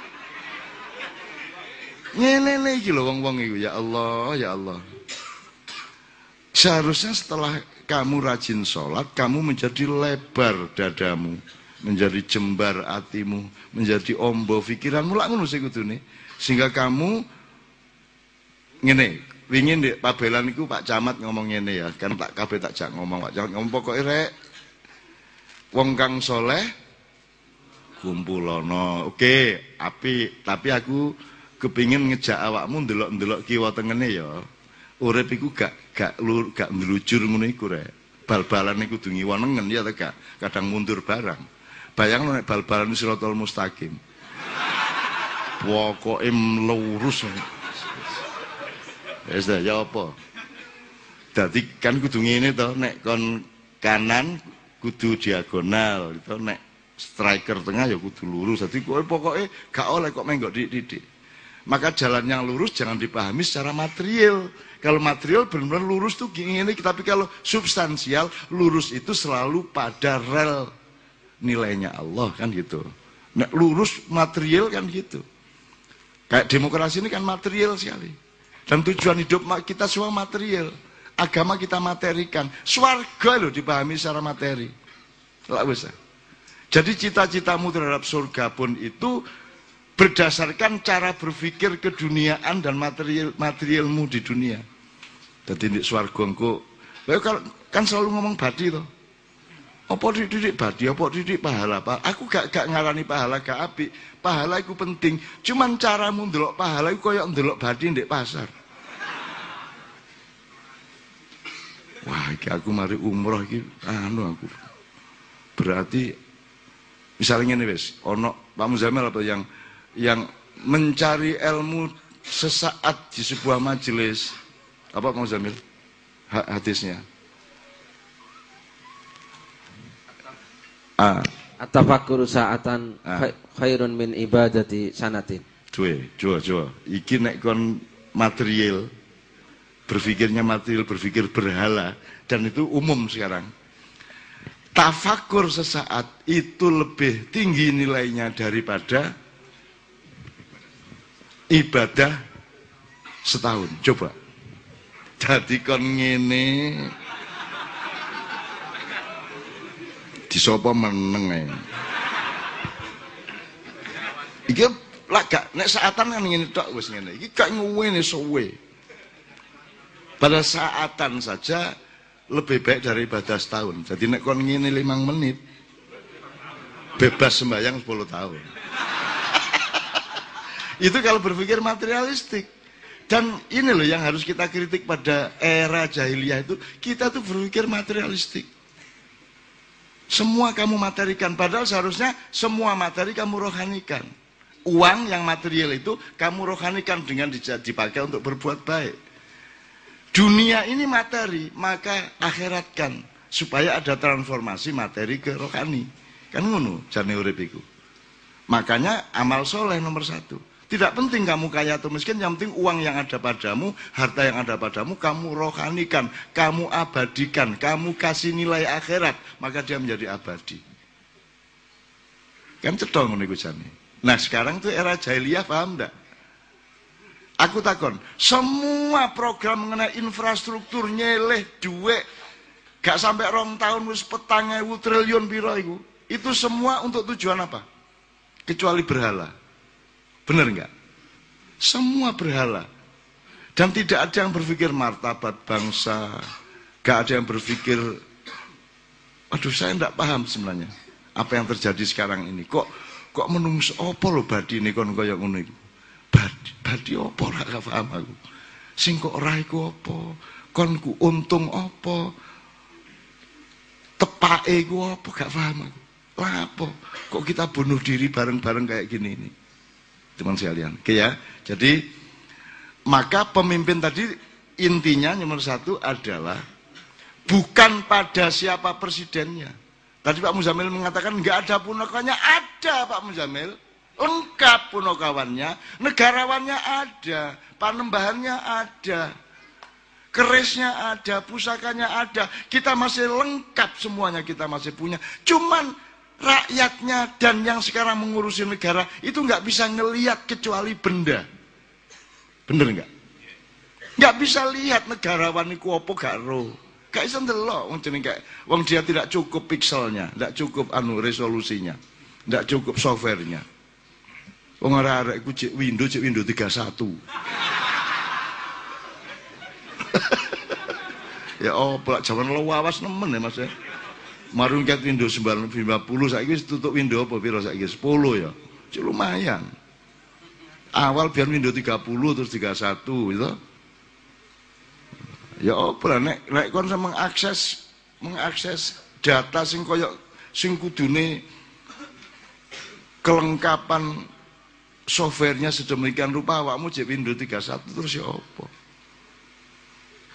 [SPEAKER 1] Ngene iki lho wong-wong iku ya Allah, ya Allah. Seharusnya setelah kamu rajin sholat, kamu menjadi lebar dadamu, menjadi jembar hatimu, menjadi ombo pikiranmu lah ngono sing kudune. Sehingga kamu ngene wingi ndek pabelan Pak Camat ngomong ngene ya. Kan tak kabeh tak jak ngomong Pak Camat ngomong pokoke rek wong kang soleh kumpulono oke api tapi aku kepingin ngejak awakmu ndelok-ndelok kiwa tengene ya. Urip iku gak gak lur gak ndelujur ngono iku rek. Bal-balan iku kudu ya ta gak? Kadang mundur barang. Bayang nek bal-balan siratal mustaqim. Pokoke lurus Wis ya apa? Dadi kan kudu ngene to, nek kon kanan kudu diagonal, gitu. nek striker tengah ya kudu lurus. Dadi kowe pokoke gak oleh kok menggok didik. Maka jalan yang lurus jangan dipahami secara material. Kalau material benar-benar lurus tuh gini, ini, tapi kalau substansial lurus itu selalu pada rel nilainya Allah kan gitu. Nek lurus material kan gitu. Kayak demokrasi ini kan material sekali. Dan tujuan hidup kita semua material. Agama kita materikan. Swarga loh dipahami secara materi. Lah bisa. Jadi cita-citamu terhadap surga pun itu berdasarkan cara berpikir keduniaan dan material materialmu di dunia. Jadi di swarga engko kan selalu ngomong badi toh. Apa didik badi, apa didik pahala, Pak? Aku gak gak ngarani pahala gak api. Pahala itu penting. Cuman caramu ndelok pahala iku koyo ndelok badi ndek pasar. Wah, iki aku mari umroh iki anu aku. Berarti misalnya ini wis ono Pak Muzamil apa yang yang mencari ilmu sesaat di sebuah majelis apa Pak Muzamil hadisnya
[SPEAKER 2] Ah. Atafakuru sa'atan ah. khairun min ibadati sanatin.
[SPEAKER 1] Cuy, coba coba. Iki nek kon material berpikirnya material, berpikir berhala dan itu umum sekarang. Tafakur sesaat itu lebih tinggi nilainya daripada ibadah setahun. Coba. Jadi kon ngene disopo meneng. Iki lah gak nek saatan kan ngene tok wis ngene. Iki gak ngene suwe. Pada saatan saja lebih baik dari ibadah setahun. Jadi nek kon ngene 5 menit bebas sembahyang 10 tahun. Itu kalau berpikir materialistik. Dan ini loh yang harus kita kritik pada era jahiliyah itu, kita tuh berpikir materialistik. Semua kamu materikan, padahal seharusnya semua materi kamu rohanikan. Uang yang material itu kamu rohanikan dengan dipakai untuk berbuat baik. Dunia ini materi, maka akhiratkan supaya ada transformasi materi ke rohani. Kan ngono jane urip Makanya amal soleh nomor satu. Tidak penting kamu kaya atau miskin, yang penting uang yang ada padamu, harta yang ada padamu, kamu rohanikan, kamu abadikan, kamu kasih nilai akhirat, maka dia menjadi abadi. Kan cedong nih. Nah sekarang tuh era jahiliyah paham enggak? Aku takon, semua program mengenai infrastruktur nyeleh duit gak sampai rong tahun wis petang triliun biro itu, itu semua untuk tujuan apa? Kecuali berhala. Benar enggak? Semua berhala. Dan tidak ada yang berpikir martabat bangsa. Gak ada yang berpikir, aduh saya enggak paham sebenarnya. Apa yang terjadi sekarang ini. Kok kok menungso apa lo badi ini kon kaya ngono. Badi, badi apa ora paham aku. Sing kok ora iku apa? Kon ku untung apa? Tepake ku apa gak paham aku. Lah apa? Kok kita bunuh diri bareng-bareng kayak gini ini? Teman sekalian. Oke ya. Jadi maka pemimpin tadi intinya nomor satu adalah bukan pada siapa presidennya. Tadi Pak Muzamil mengatakan nggak ada punokawannya, ada Pak Muzamil, lengkap punokawannya, negarawannya ada, panembahannya ada, kerisnya ada, pusakanya ada, kita masih lengkap semuanya kita masih punya. Cuman rakyatnya dan yang sekarang mengurusi negara itu nggak bisa ngelihat kecuali benda. Bener nggak? Nggak bisa lihat negarawan itu apa gak ro. Gak bisa ndelok wong jeneng kayak wong dia tidak cukup pikselnya, tidak cukup anu resolusinya, tidak cukup softwarenya. Wong arek-arek iku cek Windows cek Windows 31. ya oh, zaman lo wawas nemen ya Mas ya. Marung ket Windows 50 saiki wis tutup Windows apa piro saiki 10 ya. Cik lumayan. Awal biar Windows 30 terus 31 gitu. Ya apa nek nek kon mengakses mengakses data sing koyo sing kudune kelengkapan softwarenya sedemikian rupa awakmu cek Windows 31 terus ya apa?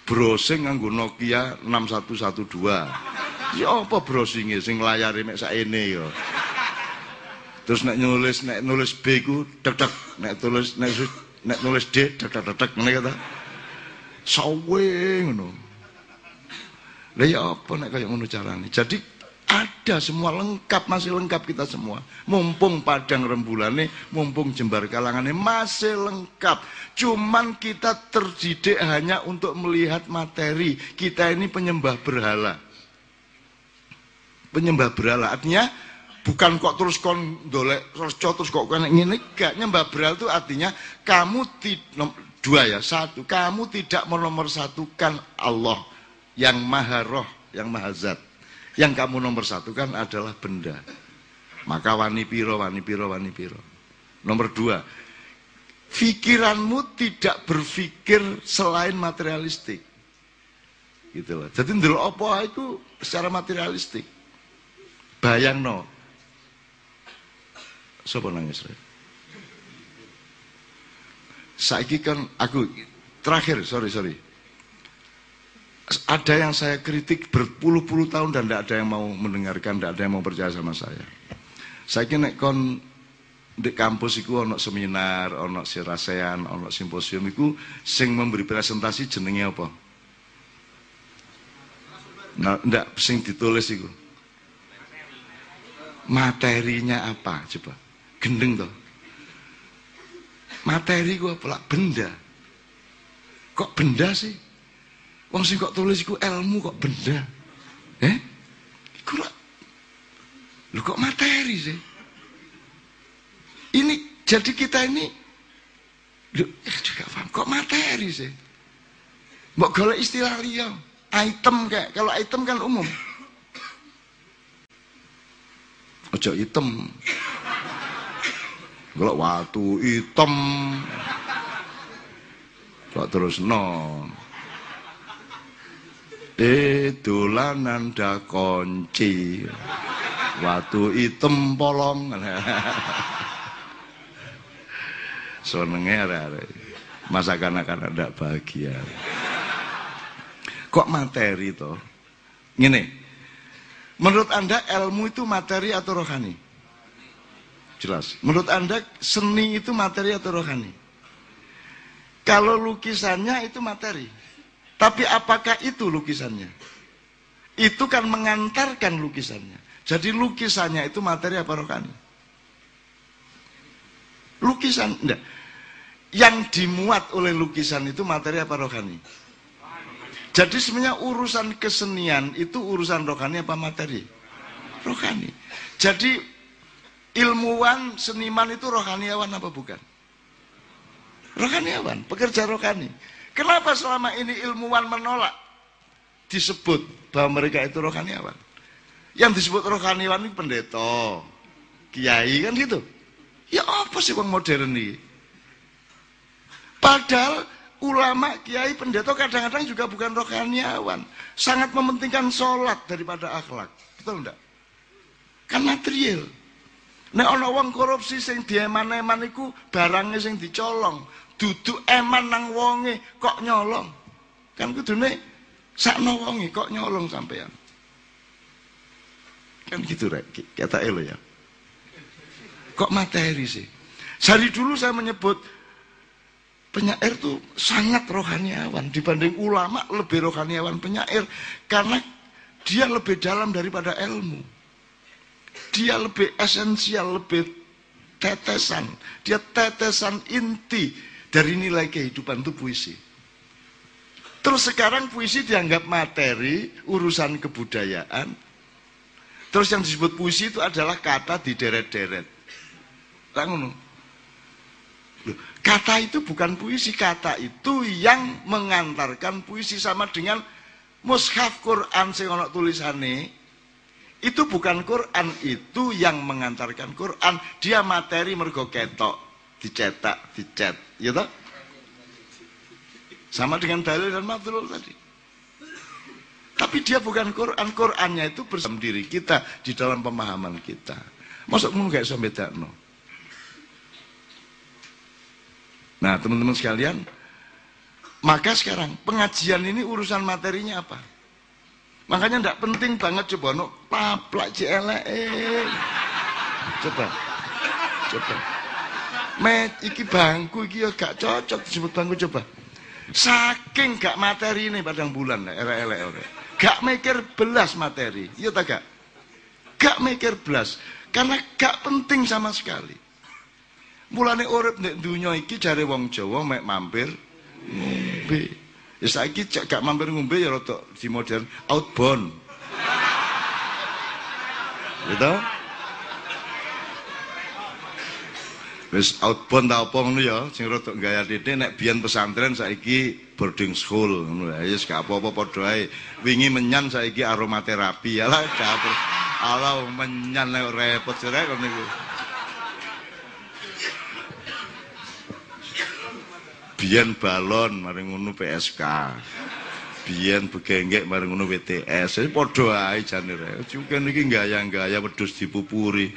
[SPEAKER 1] Browsing nganggo Nokia 6112. Ya apa browsinge sing layare mek sakene ya. Terus nek nulis nek nulis B ku tek tek nek tulis nek nek nulis D tek tek tek ngene kata. Sawe ngono. Lah ya apa nek kaya ngono carane. Jadi ada semua lengkap masih lengkap kita semua mumpung padang rembulane mumpung jembar kalangane masih lengkap cuman kita terdidik hanya untuk melihat materi kita ini penyembah berhala penyembah berhala. Artinya bukan kok terus kon dolek reco terus kok kena ngene. Gak nyembah berhala itu artinya kamu tidak dua ya. Satu kamu tidak menomor satukan Allah. Yang maha roh yang maha zat. Yang kamu nomor satukan adalah benda. Maka wani piro wani piro wani piro. Nomor dua pikiranmu tidak berpikir selain materialistik. Gitu loh. Jadi ndel apa itu secara materialistik Bayang no. Sopo nangis Saiki kan aku terakhir, sorry sorry. Ada yang saya kritik berpuluh-puluh tahun dan tidak ada yang mau mendengarkan, tidak ada yang mau percaya sama saya. Saya kira kon di kampus itu ono seminar, ono sirasean, ono simposium itu sing memberi presentasi jenenge apa? Nah, ndak sing ditulis itu materinya apa? Coba. Gendeng toh. Materi gua pelak benda. Kok benda sih? Wong sing kok tulis iku ilmu kok benda. Eh? Lah. Lu kok materi sih? Ini jadi kita ini eh, juga paham. Kok materi sih? Mbok golek istilah liya. Item kayak. Kalau item kan umum Ojo hitam. Kalau waktu hitam. Kok terus no. Eh dolanan da kunci. Watu item polong. Senenge arek-arek. Masa kanak-kanak ndak bahagia. Kok materi toh? Ngene. Menurut Anda ilmu itu materi atau rohani? Jelas. Menurut Anda seni itu materi atau rohani? Kalau lukisannya itu materi. Tapi apakah itu lukisannya? Itu kan mengantarkan lukisannya. Jadi lukisannya itu materi apa rohani? Lukisan, enggak. Yang dimuat oleh lukisan itu materi apa rohani? Jadi sebenarnya urusan kesenian itu urusan rohani apa materi? Rohani. Jadi ilmuwan, seniman itu rohaniawan apa bukan? Rohaniawan, pekerja rohani. Kenapa selama ini ilmuwan menolak disebut bahwa mereka itu rohaniawan? Yang disebut rohaniawan ini pendeta, kiai kan gitu. Ya apa sih bang modern ini? Padahal ulama, kiai, pendeta kadang-kadang juga bukan rohaniawan. Sangat mementingkan sholat daripada akhlak. Betul enggak? Kan material. Nek ana wong korupsi sing dieman-eman iku barangnya sing dicolong duduk eman nang wonge kok nyolong kan kudune sakno wonge kok nyolong sampean kan gitu rek kata elo ya kok materi sih dari dulu saya menyebut penyair tuh sangat rohaniawan dibanding ulama lebih rohaniawan penyair karena dia lebih dalam daripada ilmu dia lebih esensial lebih tetesan dia tetesan inti dari nilai kehidupan itu puisi. Terus sekarang puisi dianggap materi, urusan kebudayaan. Terus yang disebut puisi itu adalah kata di deret-deret. Kata itu bukan puisi, kata itu yang mengantarkan puisi sama dengan mushaf Quran sing ana tulisane. Itu bukan Quran, itu yang mengantarkan Quran. Dia materi mergo ketok dicetak, dicet, ya toh? Sama dengan dalil dan madlul tadi. Tapi dia bukan Quran, Qurannya itu bersama diri kita di dalam pemahaman kita. Masuk mungkin kayak sampai no. Nah, teman-teman sekalian, maka sekarang pengajian ini urusan materinya apa? Makanya tidak penting banget coba no paplak CLE. Coba. Coba. Met iki bangku iki ya gak cocok disebut bangku coba. Saking gak materi ini padang bulan elek-elek elek. Gak mikir belas materi. Iya tak gak? Gak mikir belas. Karena gak penting sama sekali. Mulane urip nek dunya iki jare wong Jawa mek mampir ngombe. Ya saiki gak mampir ngombe ya rada di modern outbound. Gitu? Wis outbound ta apa ngono ya, sing rada gaya titik nek biyen pesantren saiki boarding school ngono ya wis gak apa-apa padha ae. Wingi menyan saiki aromaterapi. Alah dapur. Alah menyan nek repot sire kok niku. Biyen balon mari ngono PSK. Biyen begenggek mari ngono WTS. Padha ae jane rek. Cuken iki gaya-gaya wedhus dipupuri.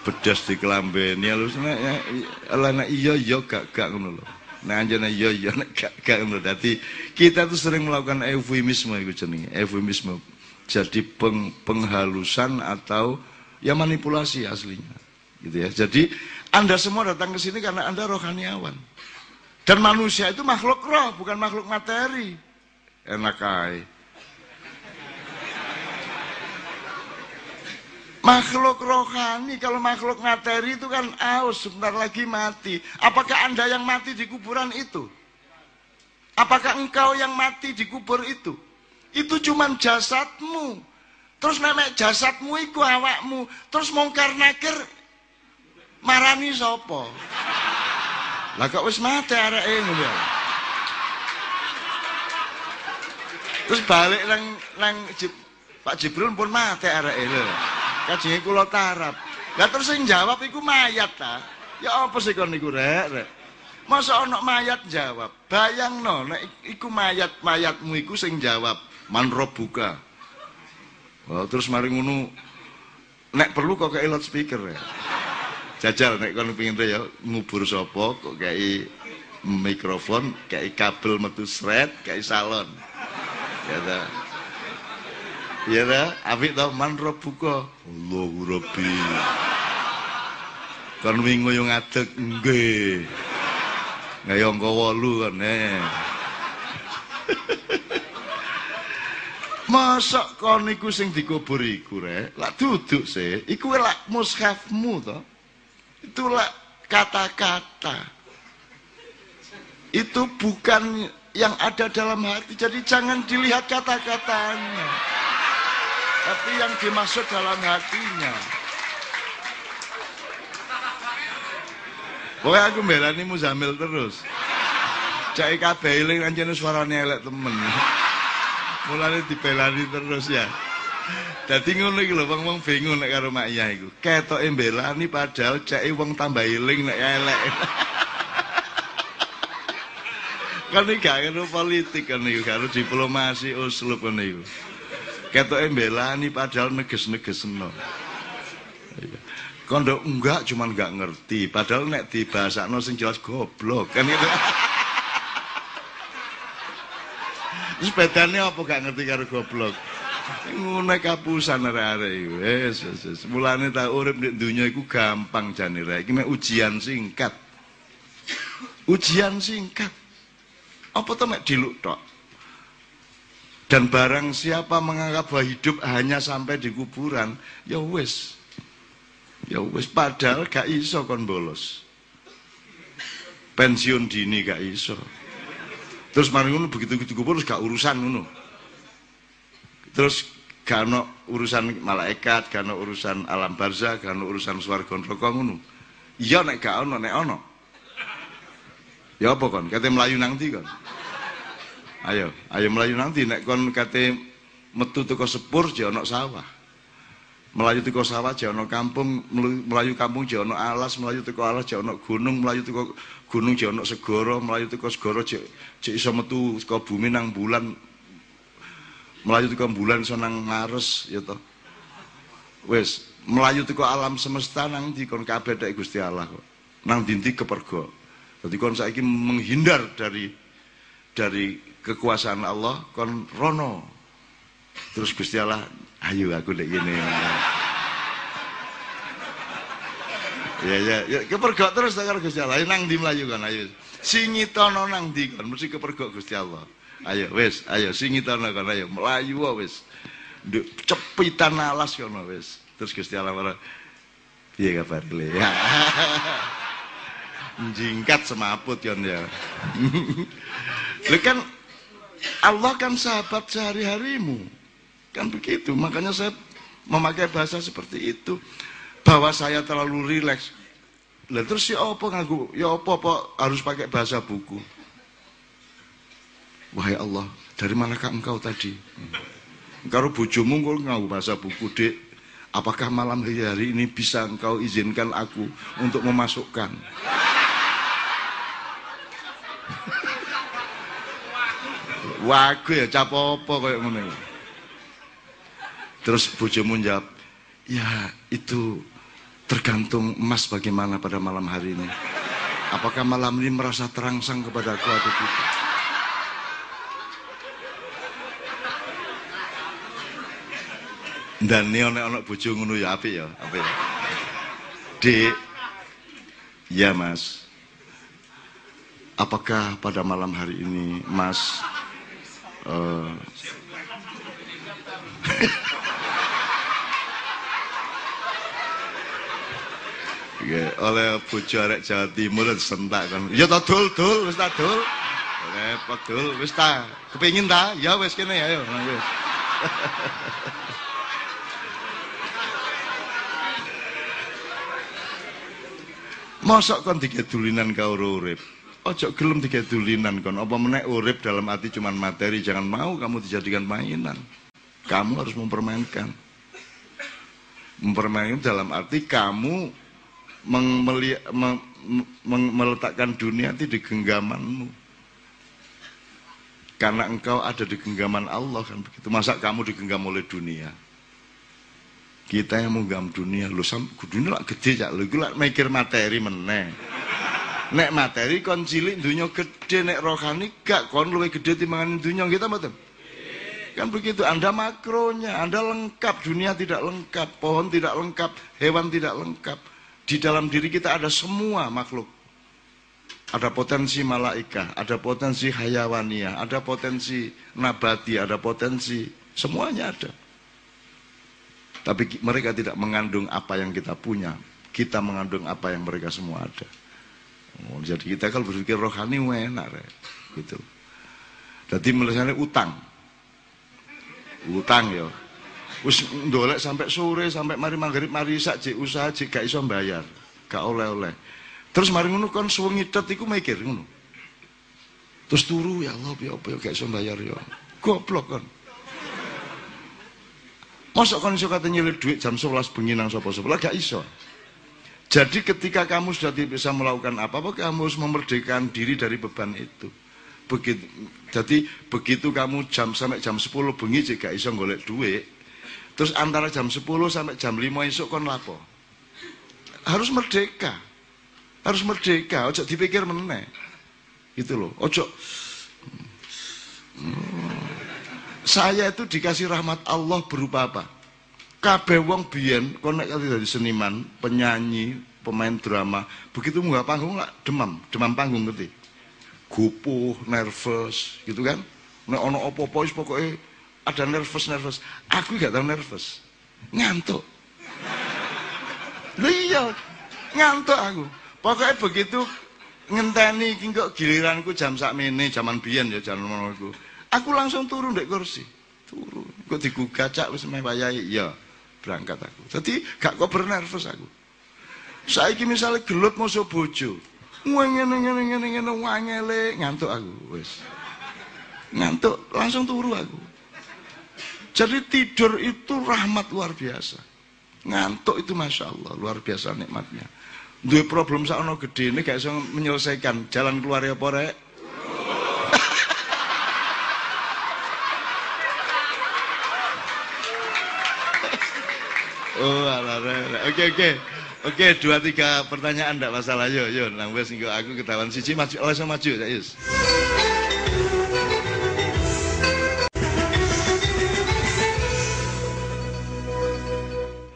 [SPEAKER 1] Bedas di kelambeni lho nek nek iya iya gak gak ngono lho. Nek anjene iya iya nek gak gak ngono dadi kita tuh sering melakukan eufemisme iku jenenge. Eufemisme. Jadi peng, penghalusan atau ya manipulasi aslinya. Gitu ya. Jadi anda semua datang ke sini karena anda rohaniawan dan manusia itu makhluk roh bukan makhluk materi enak aja Makhluk rohani, kalau makhluk materi itu kan aus, sebentar lagi mati. Apakah Anda yang mati di kuburan itu? Apakah engkau yang mati di kubur itu? Itu cuma jasadmu. Terus memek jasadmu itu awakmu. Terus mongkar nakir marani sopo. Lah kok wis mati areke ngono ya. Terus balik nang nang Pak Jibril pun mati areke lho kajenge kula tarap. Lah terus sing jawab iku mayat ta. Ya apa sih kon niku rek rek. Masa ana mayat jawab? Bayangno nek iku mayat mayatmu iku sing jawab man buka. Oh, terus mari ngono nek perlu kok kayak speaker ya. Jajal nek kon pengin ya ngubur sapa kok kayak mikrofon, kayak kabel metu sret, kayak salon. Ya ta. Ya ta, apik to man buka. Allahu rabbi. Kon wingi yo ngadeg nggih. Ngayong wolu kan. Masa kon iku sing dikubur iku rek, lak duduk sih, iku lak mushafmu to. Itu lak kata-kata. Itu bukan yang ada dalam hati. Jadi jangan dilihat kata-katanya. Tapi yang dimaksud dalam hatinya. Pokoknya aku belani Muzamil terus. Cai kabeh eling anjene suarane elek temen. Mulane dibelani terus ya. Dadi ngono iki lho wong-wong bingung nek karo mak iya iku. Ketoke mbelani padahal cek wong tambah eling nek elek. kan iki gak karo politik kan iki karo diplomasi uslub kan iku. Ketoke mbelani padahal neges-negesno. Iya kondo enggak cuman enggak ngerti padahal nek dibahasakno sing jelas goblok kan gitu sepedane apa gak ngerti karo goblok ngono kapusan arek-arek iku wis wis mulane tak urip nek donya iku gampang jane rek iki ujian singkat ujian singkat apa to mek diluk tok dan barang siapa menganggap bahwa hidup hanya sampai di kuburan ya wis Ya wis padahal gak iso kon bolos. Pensiun dini gak iso. Terus mari ngono begitu begitu kubur gak urusan ngono. Terus ono urusan malaikat, ono urusan alam barzah, gak ono urusan swarga neraka ngono. Iya nek gak ono nek ono. Ya apa kon? Kate melayu nang ndi kon? Ayo, ayo melayu nang ndi nek kon kate metu teko sepur ya ono sawah. Melayu teko sawah jono kampung, melayu kampung jono alas, melayu teko alas jono gunung, melayu teko gunung jono segoro, melayu teko segoro cek cek iso metu bumi nang bulan. Melayu teko bulan iso nang ngares ya toh. Wes, melayu teko alam semesta nang di kon kabeh dek Gusti Allah. Nang dinti kepergo. Dadi kon saiki menghindar dari dari kekuasaan Allah kon rono. Terus Gusti Allah ayo aku dek gini ya ya ya kepergok terus tak Gusti Allah nang di Melayu kan ayo singitono nang di kan mesti kepergok Gusti Allah ayo wes ayo singitono kan ayo Melayu wes cepitan alas kono wes terus Gusti Allah marah iya kabar ya jingkat semaput kan ya Lu kan Allah kan sahabat sehari-harimu Kan begitu. Makanya saya memakai bahasa seperti itu. Bahwa saya terlalu rileks. Lah terus ya apa ngaku? Ya apa apa harus pakai bahasa buku? Wahai Allah, dari manakah engkau tadi? Kalau bojomu engkau ngau bahasa buku, Dek. Apakah malam hari, ini bisa engkau izinkan aku untuk memasukkan? Wagu ya cap apa kayak. Terus bojomu jawab, ya itu tergantung emas bagaimana pada malam hari ini. Apakah malam ini merasa terangsang kepada aku atau tidak? Dan ini anak bojo ngono ya api ya, api ya. Dek, ya mas. Apakah pada malam hari ini mas uh, Ya, oleh bojo arek Jawa Timur sentak kan. Ya ta dul dul wis ta dul. Repot dul wis ta. Kepengin ta? Ya wis kene ayo nah, Mosok kon digedulinan kau urip. Ojo gelem digedulinan kon. Apa meneh urip dalam arti cuman materi, jangan mau kamu dijadikan mainan. Kamu harus mempermainkan. Mempermainkan dalam arti kamu meletakkan dunia itu di genggamanmu. Karena engkau ada di genggaman Allah kan begitu. Masa kamu digenggam oleh dunia? Kita yang menggam dunia, lu sam dunia lah gede cak, lu lah mikir materi meneh. Nek materi kon cilik dunia gede, nek rohani gak kon luwe gede timbangan dunia kita betul. Kan begitu, Anda makronya, Anda lengkap, dunia tidak lengkap, pohon tidak lengkap, hewan tidak lengkap. Di dalam diri kita ada semua makhluk. Ada potensi malaika, ada potensi hayawania, ada potensi nabati, ada potensi, semuanya ada. Tapi mereka tidak mengandung apa yang kita punya. Kita mengandung apa yang mereka semua ada. Oh, jadi kita kalau berpikir rohani enak, gitu. Jadi misalnya utang, utang ya. Wis ndolek sampai sore sampai mari maghrib mari sak jek usaha jek gak iso bayar gak oleh-oleh. Terus mari ngono kon suwengi tet iku mikir ngono. Terus turu ya Allah ya apa ya gak iso bayar ya. Goblok kon Masa kon iso kata nyilih duit jam 11 bengi nang sapa-sapa gak iso. Jadi ketika kamu sudah tidak bisa melakukan apa-apa, kamu harus memerdekakan diri dari beban itu. Begitu jadi begitu kamu jam sampai jam 10 bengi jika iso golek duit. Terus antara jam 10 sampai jam 5 esok kon lapo? Harus merdeka. Harus merdeka. Ojo dipikir meneh. Gitu loh. Ojo. Hmm. Saya itu dikasih rahmat Allah berupa apa kabeh wong biyen kon nek dadi seniman penyanyi pemain drama begitu nggak panggung lah demam demam panggung ngerti gupuh, nervous, gitu kan. Nek ono opo-opo pokoke ada nervous nervous. Aku gak tau nervous. Ngantuk. Iya, ngantuk aku. Pokoknya begitu ngenteni iki kok giliranku jam sakmene, zaman biyen ya jaman ngono Aku langsung turun dek kursi. Turun. Kok digugat cak wis meh wayahe. Ya, berangkat aku. Jadi gak kok bernervous aku. Saiki misalnya gelut mau bojo, ngene ngene ngene ngene wangele ngantuk aku wis. Ngantuk langsung turu aku. Jadi tidur itu rahmat luar biasa. Ngantuk itu masya Allah luar biasa nikmatnya. Dua problem sakno gede ini bisa menyelesaikan jalan keluar ya pore. Oh, alah, oke oke. Oke, dua tiga pertanyaan enggak masalah. Yo, yo, nang wes aku ketahuan siji maju, langsung maju ya, Yus.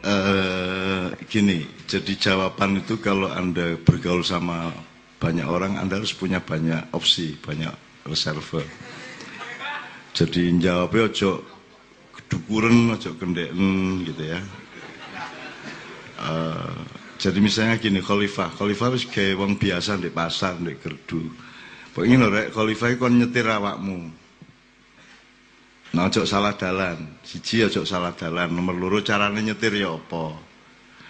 [SPEAKER 1] Uh, gini, jadi jawaban itu kalau Anda bergaul sama banyak orang, Anda harus punya banyak opsi, banyak reserve. Jadi jawabnya ojo kedukuran, ojo kendeken gitu ya. Uh, jadi misalnya gini, khalifah, khalifah wis kayak wong biasa di pasar, di gerdu. Pokoknya lho rek, khalifah kon nyetir awakmu. Nah, ojo salah dalan. Siji ojo salah dalan. Nomor loro carane nyetir ya apa?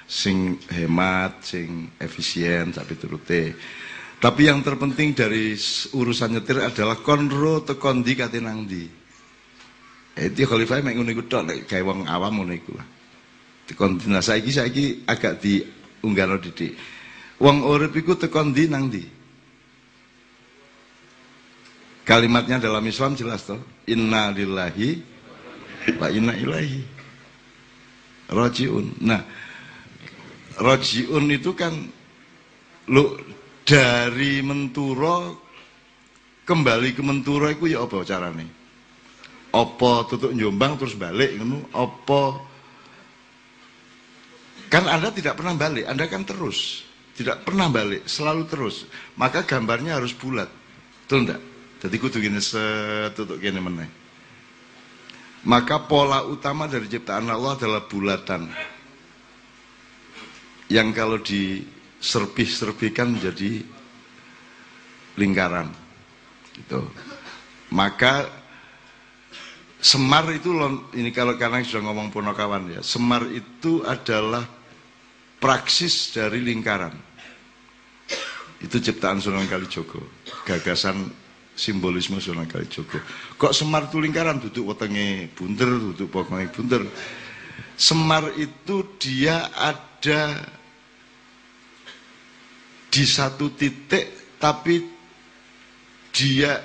[SPEAKER 1] Sing hemat, sing efisien, tapi turute. Tapi yang terpenting dari urusan nyetir adalah konro tekon di kate nang di. Itu khalifah mek ngono iku tok nek wong awam iku. Tekon nah saiki saiki agak di unggano didik. Wong urip iku tekan ndi nang ndi? Kalimatnya dalam Islam jelas toh. Inna lillahi wa inna ilahi rajiun. Nah, rajiun itu kan lu dari menturo kembali ke menturo itu ya apa carane? Apa tutup Jombang terus balik ngono? Apa Kan Anda tidak pernah balik, Anda kan terus. Tidak pernah balik, selalu terus. Maka gambarnya harus bulat. Betul enggak? Jadi kudu gini setutuk gini. Maka pola utama dari ciptaan Allah adalah bulatan. Yang kalau diserbih-serbihkan menjadi lingkaran. Gitu. Maka Semar itu ini kalau karena sudah ngomong Punokawan ya, Semar itu adalah praksis dari lingkaran. Itu ciptaan Sunan Kalijogo, gagasan simbolisme Sunan Kalijogo. Kok Semar itu lingkaran, duduk wetenge bunder, duduk pokoknya bunder. Semar itu dia ada di satu titik tapi dia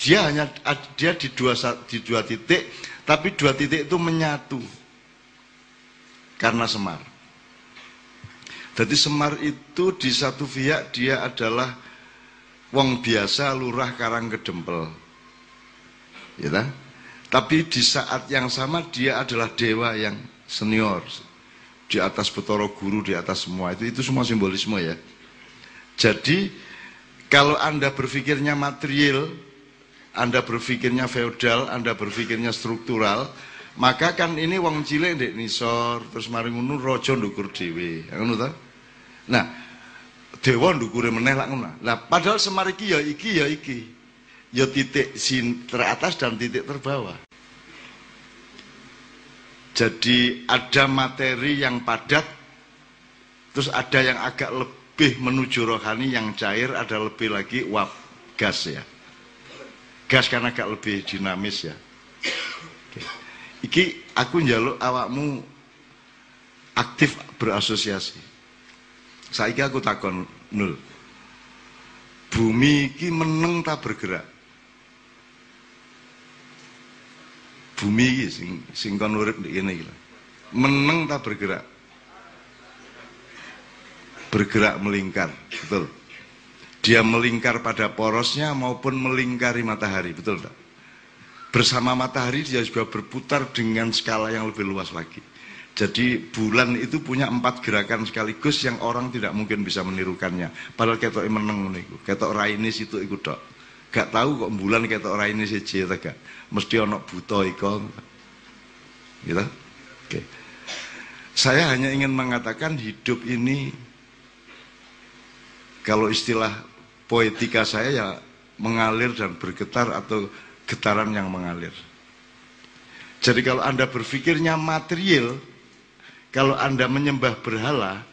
[SPEAKER 1] dia hanya dia di dua di dua titik tapi dua titik itu menyatu karena semar. Jadi semar itu di satu pihak dia adalah wong biasa lurah karang kedempel. Ya kan? Tapi di saat yang sama dia adalah dewa yang senior. Di atas Betoro Guru, di atas semua. Itu itu semua simbolisme ya. Jadi kalau Anda berpikirnya material, Anda berpikirnya feodal, Anda berpikirnya struktural, maka kan ini wong cilik ndek nisor, terus mari ngono raja ndukur dhewe. Ngono ta? Nah, dewa ndukure meneh lak ngono. Lah padahal semar iki ya iki ya iki. Ya titik sin teratas dan titik terbawah. Jadi ada materi yang padat, terus ada yang agak lebih menuju rohani, yang cair, ada lebih lagi uap gas ya. Gas kan agak lebih dinamis ya. Iki aku njaluk awakmu aktif berasosiasi. Saiki aku takon nul. Bumi iki meneng tak bergerak. bumi iki sing sing kon urip ndek meneng tak bergerak? Bergerak melingkar betul. Dia melingkar pada porosnya maupun melingkari matahari betul tak? Bersama matahari dia juga berputar dengan skala yang lebih luas lagi jadi bulan itu punya empat gerakan sekaligus yang orang tidak mungkin bisa menirukannya. Padahal ketok meneng niku, ketok rainis itu ikut dok. Gak tahu kok bulan ketok rainis siji ta gak mesti ono buta iko. Gitu? Oke. Saya hanya ingin mengatakan hidup ini kalau istilah poetika saya ya mengalir dan bergetar atau getaran yang mengalir. Jadi kalau Anda berpikirnya material, kalau Anda menyembah berhala,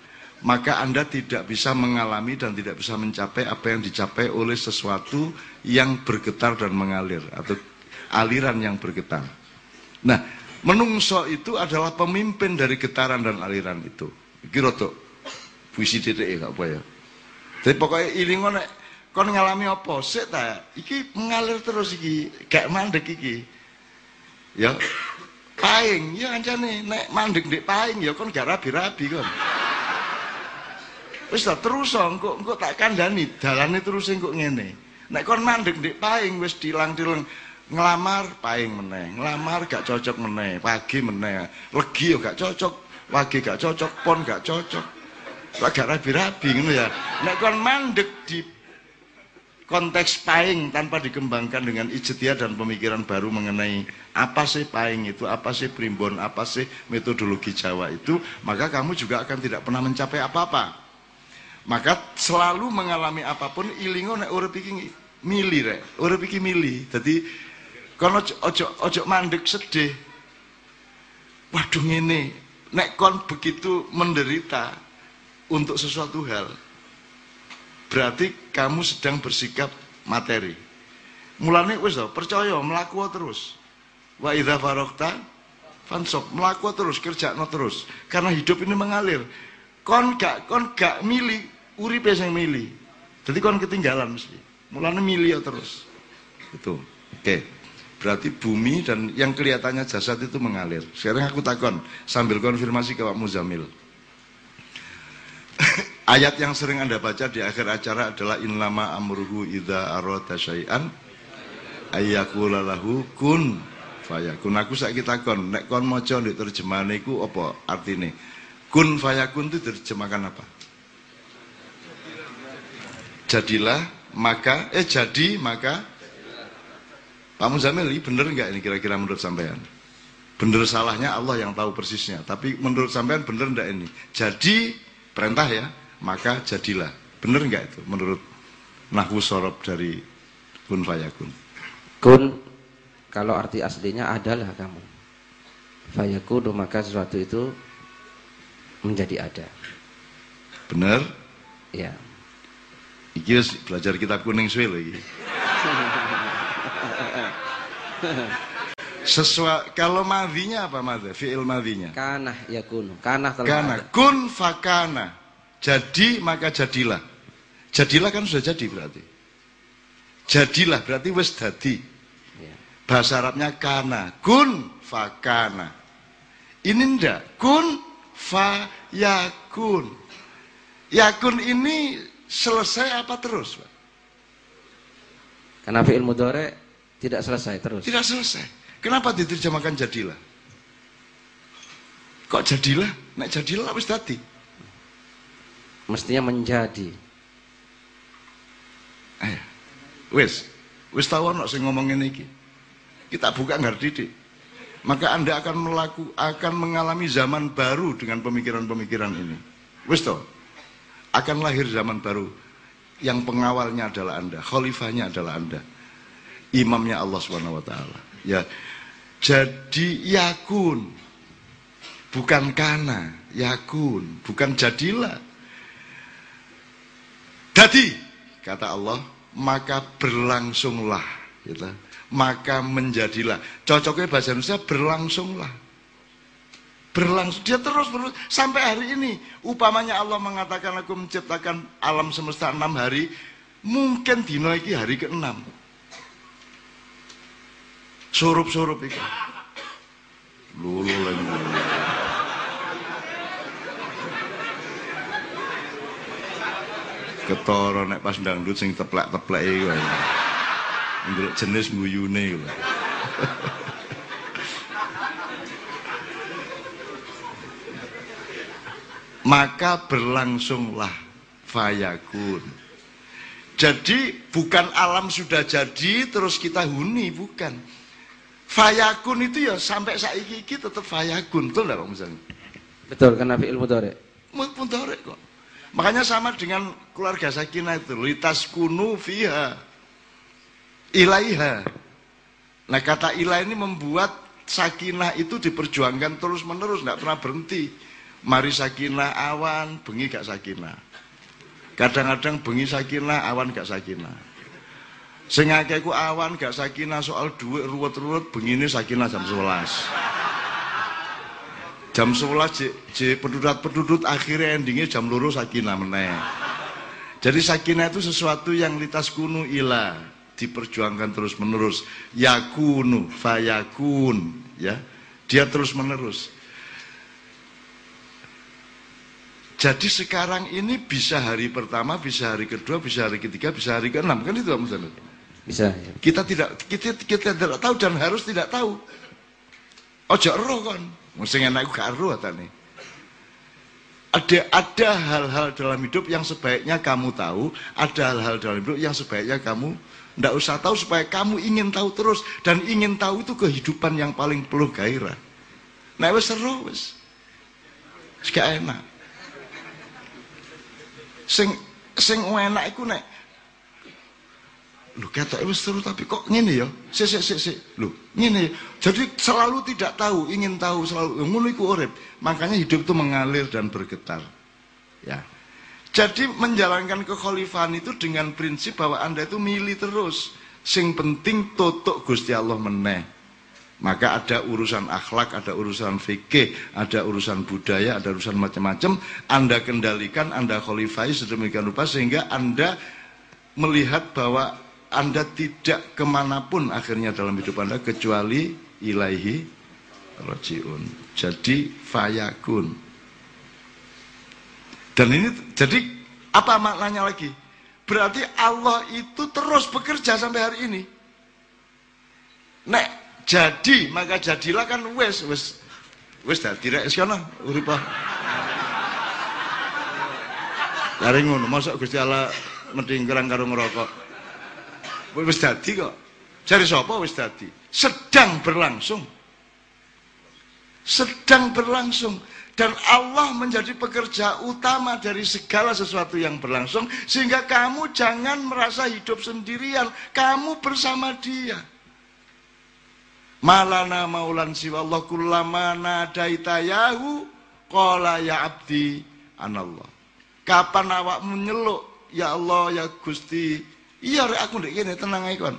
[SPEAKER 1] maka Anda tidak bisa mengalami dan tidak bisa mencapai apa yang dicapai oleh sesuatu yang bergetar dan mengalir atau aliran yang bergetar. Nah, menungso itu adalah pemimpin dari getaran dan aliran itu. Iki roto puisi titik ya apa ya. Tapi pokoknya ini nek kon ngalami apa sik ta? Iki mengalir terus iki, gak mandek iki. Ya paing, ya ancane nek mandek ndek paing ya kon gak rabi-rabi kon. Wis ta terus engko engko tak kandhani dalane terus engko ngene. Nek kon mandek ndek paing wis dilang-dilang ngelamar paing meneh, ngelamar gak cocok meneh, pagi meneh, legi yo gak cocok, pagi gak cocok, pon gak cocok. Lah gak rabi-rabi ngono ya. Nek kon mandek di konteks paing tanpa dikembangkan dengan ijtihad dan pemikiran baru mengenai apa sih paing itu, apa sih primbon, apa sih metodologi Jawa itu, maka kamu juga akan tidak pernah mencapai apa-apa. Maka selalu mengalami apa pun ilingo nek urip iki mili rek, urip iki mili. Dadi Kono ojo ojo mandek sedih. Waduh ini, nek kon begitu menderita untuk sesuatu hal, berarti kamu sedang bersikap materi. Mulane wis percaya melaku terus. Wa idza farokta fansok melaku terus kerja no terus karena hidup ini mengalir. Kon gak kon gak milih uripe sing milih. Jadi kon ketinggalan mesti. Mulane milih terus. Itu. Oke. Okay. Berarti bumi dan yang kelihatannya jasad itu mengalir. Sekarang aku takon sambil konfirmasi ke Pak Muzamil. Ayat yang sering Anda baca di akhir acara adalah innama amruhu idza arada syai'an ayyakula lahu kun fayakun. Aku saiki takon, nek kon maca ndek terjemahan iku apa artine? Kun fayakun itu terjemahkan apa? Jadilah maka eh jadi maka Pak Muzamil ini bener nggak ini kira-kira menurut sampean? Bener salahnya Allah yang tahu persisnya. Tapi menurut sampean bener nggak ini? Jadi perintah ya, maka jadilah. Bener nggak itu menurut nahwu sorob dari kun fayakun?
[SPEAKER 2] Kun kalau arti aslinya adalah kamu. Fayakun maka sesuatu itu menjadi ada.
[SPEAKER 1] Bener?
[SPEAKER 2] Ya.
[SPEAKER 1] Iki belajar kitab kuning suwe lagi. Sesuai kalau madhinya apa madha? Fi'il madhinya.
[SPEAKER 2] Kana yakunu. Kana
[SPEAKER 1] telah Kana. Kun fakana. Jadi maka jadilah. Jadilah kan sudah jadi berarti. Jadilah berarti wis dadi. Ya. Bahasa Arabnya kana, kun fakana. Ini ndak, kun fayakun. Yakun ini selesai apa terus, Pak?
[SPEAKER 2] Karena fi'il mudhari tidak selesai terus.
[SPEAKER 1] Tidak selesai. Kenapa diterjemahkan jadilah? Kok jadilah? Nek jadilah wis dadi.
[SPEAKER 2] Mestinya menjadi.
[SPEAKER 1] Ayo. Wis, wis tahu ono sing ngomong ini. Kita buka ngerti dik. Maka Anda akan melaku akan mengalami zaman baru dengan pemikiran-pemikiran ini. Wis toh? Akan lahir zaman baru yang pengawalnya adalah Anda, khalifahnya adalah Anda. Imamnya Allah Subhanahu wa taala. Ya. Jadi yakun. Bukan kana, yakun, bukan jadilah. Jadi kata Allah, maka berlangsunglah gitu. maka menjadilah. Cocoknya bahasa Indonesia berlangsunglah. Berlangsung dia terus terus sampai hari ini. Upamanya Allah mengatakan aku menciptakan alam semesta enam hari mungkin dino iki hari ke enam surup-surup itu lulu lagi ketara nek pas dangdut sing teplek-teplek iku ndelok jenis guyune iku maka berlangsunglah fayakun. Jadi bukan alam sudah jadi terus kita huni bukan. Fayakun itu ya sampai saiki iki tetap fayakun betul enggak Pak misalnya
[SPEAKER 2] betul karena fi'il mudhari.
[SPEAKER 1] Mudhari kok Makanya sama dengan keluarga sakinah itu, litas kunu fiha ilaiha. Nah kata ilah ini membuat sakinah itu diperjuangkan terus menerus, nggak pernah berhenti. Mari sakinah awan, bengi gak sakinah. Kadang-kadang bengi sakinah, awan gak sakinah. Sing ku awan gak sakinah soal duit ruwet-ruwet, bengi ini sakinah jam 11 jam 11 j, pedudut-pedudut akhirnya endingnya jam luru sakinah meneh. Jadi sakinah itu sesuatu yang litas kunu ilah diperjuangkan terus menerus yakunu fayakun ya. Dia terus menerus jadi sekarang ini bisa hari pertama bisa hari kedua bisa hari ketiga bisa hari keenam. Kan itu Mas
[SPEAKER 2] bisa ya.
[SPEAKER 1] kita tidak kita, kita tidak tahu dan harus tidak tahu. Ojo roh kan Mesti enak gak ero nih. Ada ada hal-hal dalam hidup yang sebaiknya kamu tahu, ada hal-hal dalam hidup yang sebaiknya kamu tidak usah tahu supaya kamu ingin tahu terus dan ingin tahu itu kehidupan yang paling penuh gairah. Nah wes seru wes. Enak. Sing sing enak iku nek Lu kata wis seru tapi kok ngene ya? Sik sik sik sik. Lho, ngene. Ya? Jadi selalu tidak tahu, ingin tahu selalu ngono iku urip. Makanya hidup itu mengalir dan bergetar. Ya. Jadi menjalankan kekhalifahan itu dengan prinsip bahwa Anda itu milih terus. Sing penting totok Gusti Allah meneh. Maka ada urusan akhlak, ada urusan fikih, ada urusan budaya, ada urusan macam-macam. Anda kendalikan, Anda khalifai sedemikian rupa sehingga Anda melihat bahwa anda tidak ke mana pun akhirnya dalam hidup Anda kecuali ilaihi rojiun. Jadi fayakun. Dan ini jadi apa maknanya lagi? Berarti Allah itu terus bekerja sampai hari ini. Nek jadi maka jadilah kan wes wes wes dadi rek sono uripa. Lari ngono, masa Gusti Allah mendingkrang karo ngerokok. Wis dadi kok. Cari sapa wis dadi? Sedang berlangsung. Sedang berlangsung dan Allah menjadi pekerja utama dari segala sesuatu yang berlangsung sehingga kamu jangan merasa hidup sendirian, kamu bersama Dia. Malana maulan siwa Allah kullama nadaita yahu qala ya abdi anallah. Kapan awak menyeluk ya Allah ya Gusti Iya aku ndek kene tenang ae kon.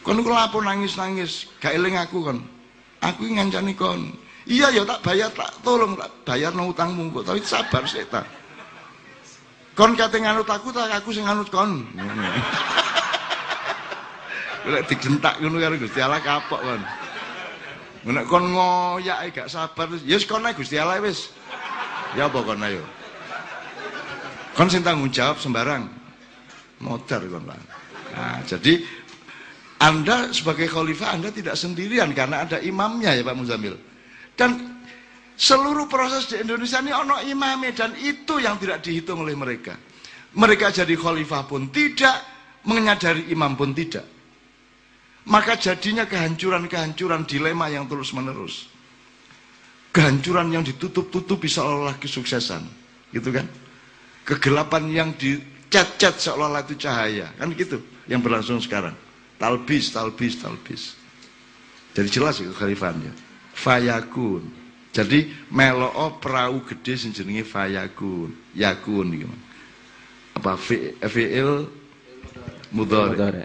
[SPEAKER 1] Kon iku lapo nangis-nangis, gak eling aku kon. Aku ngancani kon. Iya ya tak bayar tak tolong tak bayar no utangmu kok tapi sabar sik ta. Kon kate nganut aku tak aku sing nganut kon. Lek digentak ngono karo Gusti Allah kapok kon. Nek kon ngoyak gak sabar, ya wis kon ae Gusti Allah wis. Ya apa kon ayo. Kon sing tanggung jawab sembarang. Lah. Nah, jadi Anda sebagai khalifah Anda tidak sendirian karena ada imamnya ya Pak Muzamil. Dan seluruh proses di Indonesia ini ono imamnya dan itu yang tidak dihitung oleh mereka. Mereka jadi khalifah pun tidak, menyadari imam pun tidak. Maka jadinya kehancuran-kehancuran dilema yang terus menerus. Kehancuran yang ditutup-tutupi seolah-olah kesuksesan. Gitu kan? Kegelapan yang dicat-cat seolah-olah itu cahaya. Kan gitu yang berlangsung sekarang. Talbis, talbis, talbis. Jadi jelas itu khalifannya. Fayakun. Jadi meloo perahu gede jenenge fayakun. Yakun gitu. Apa fi'il mudhari.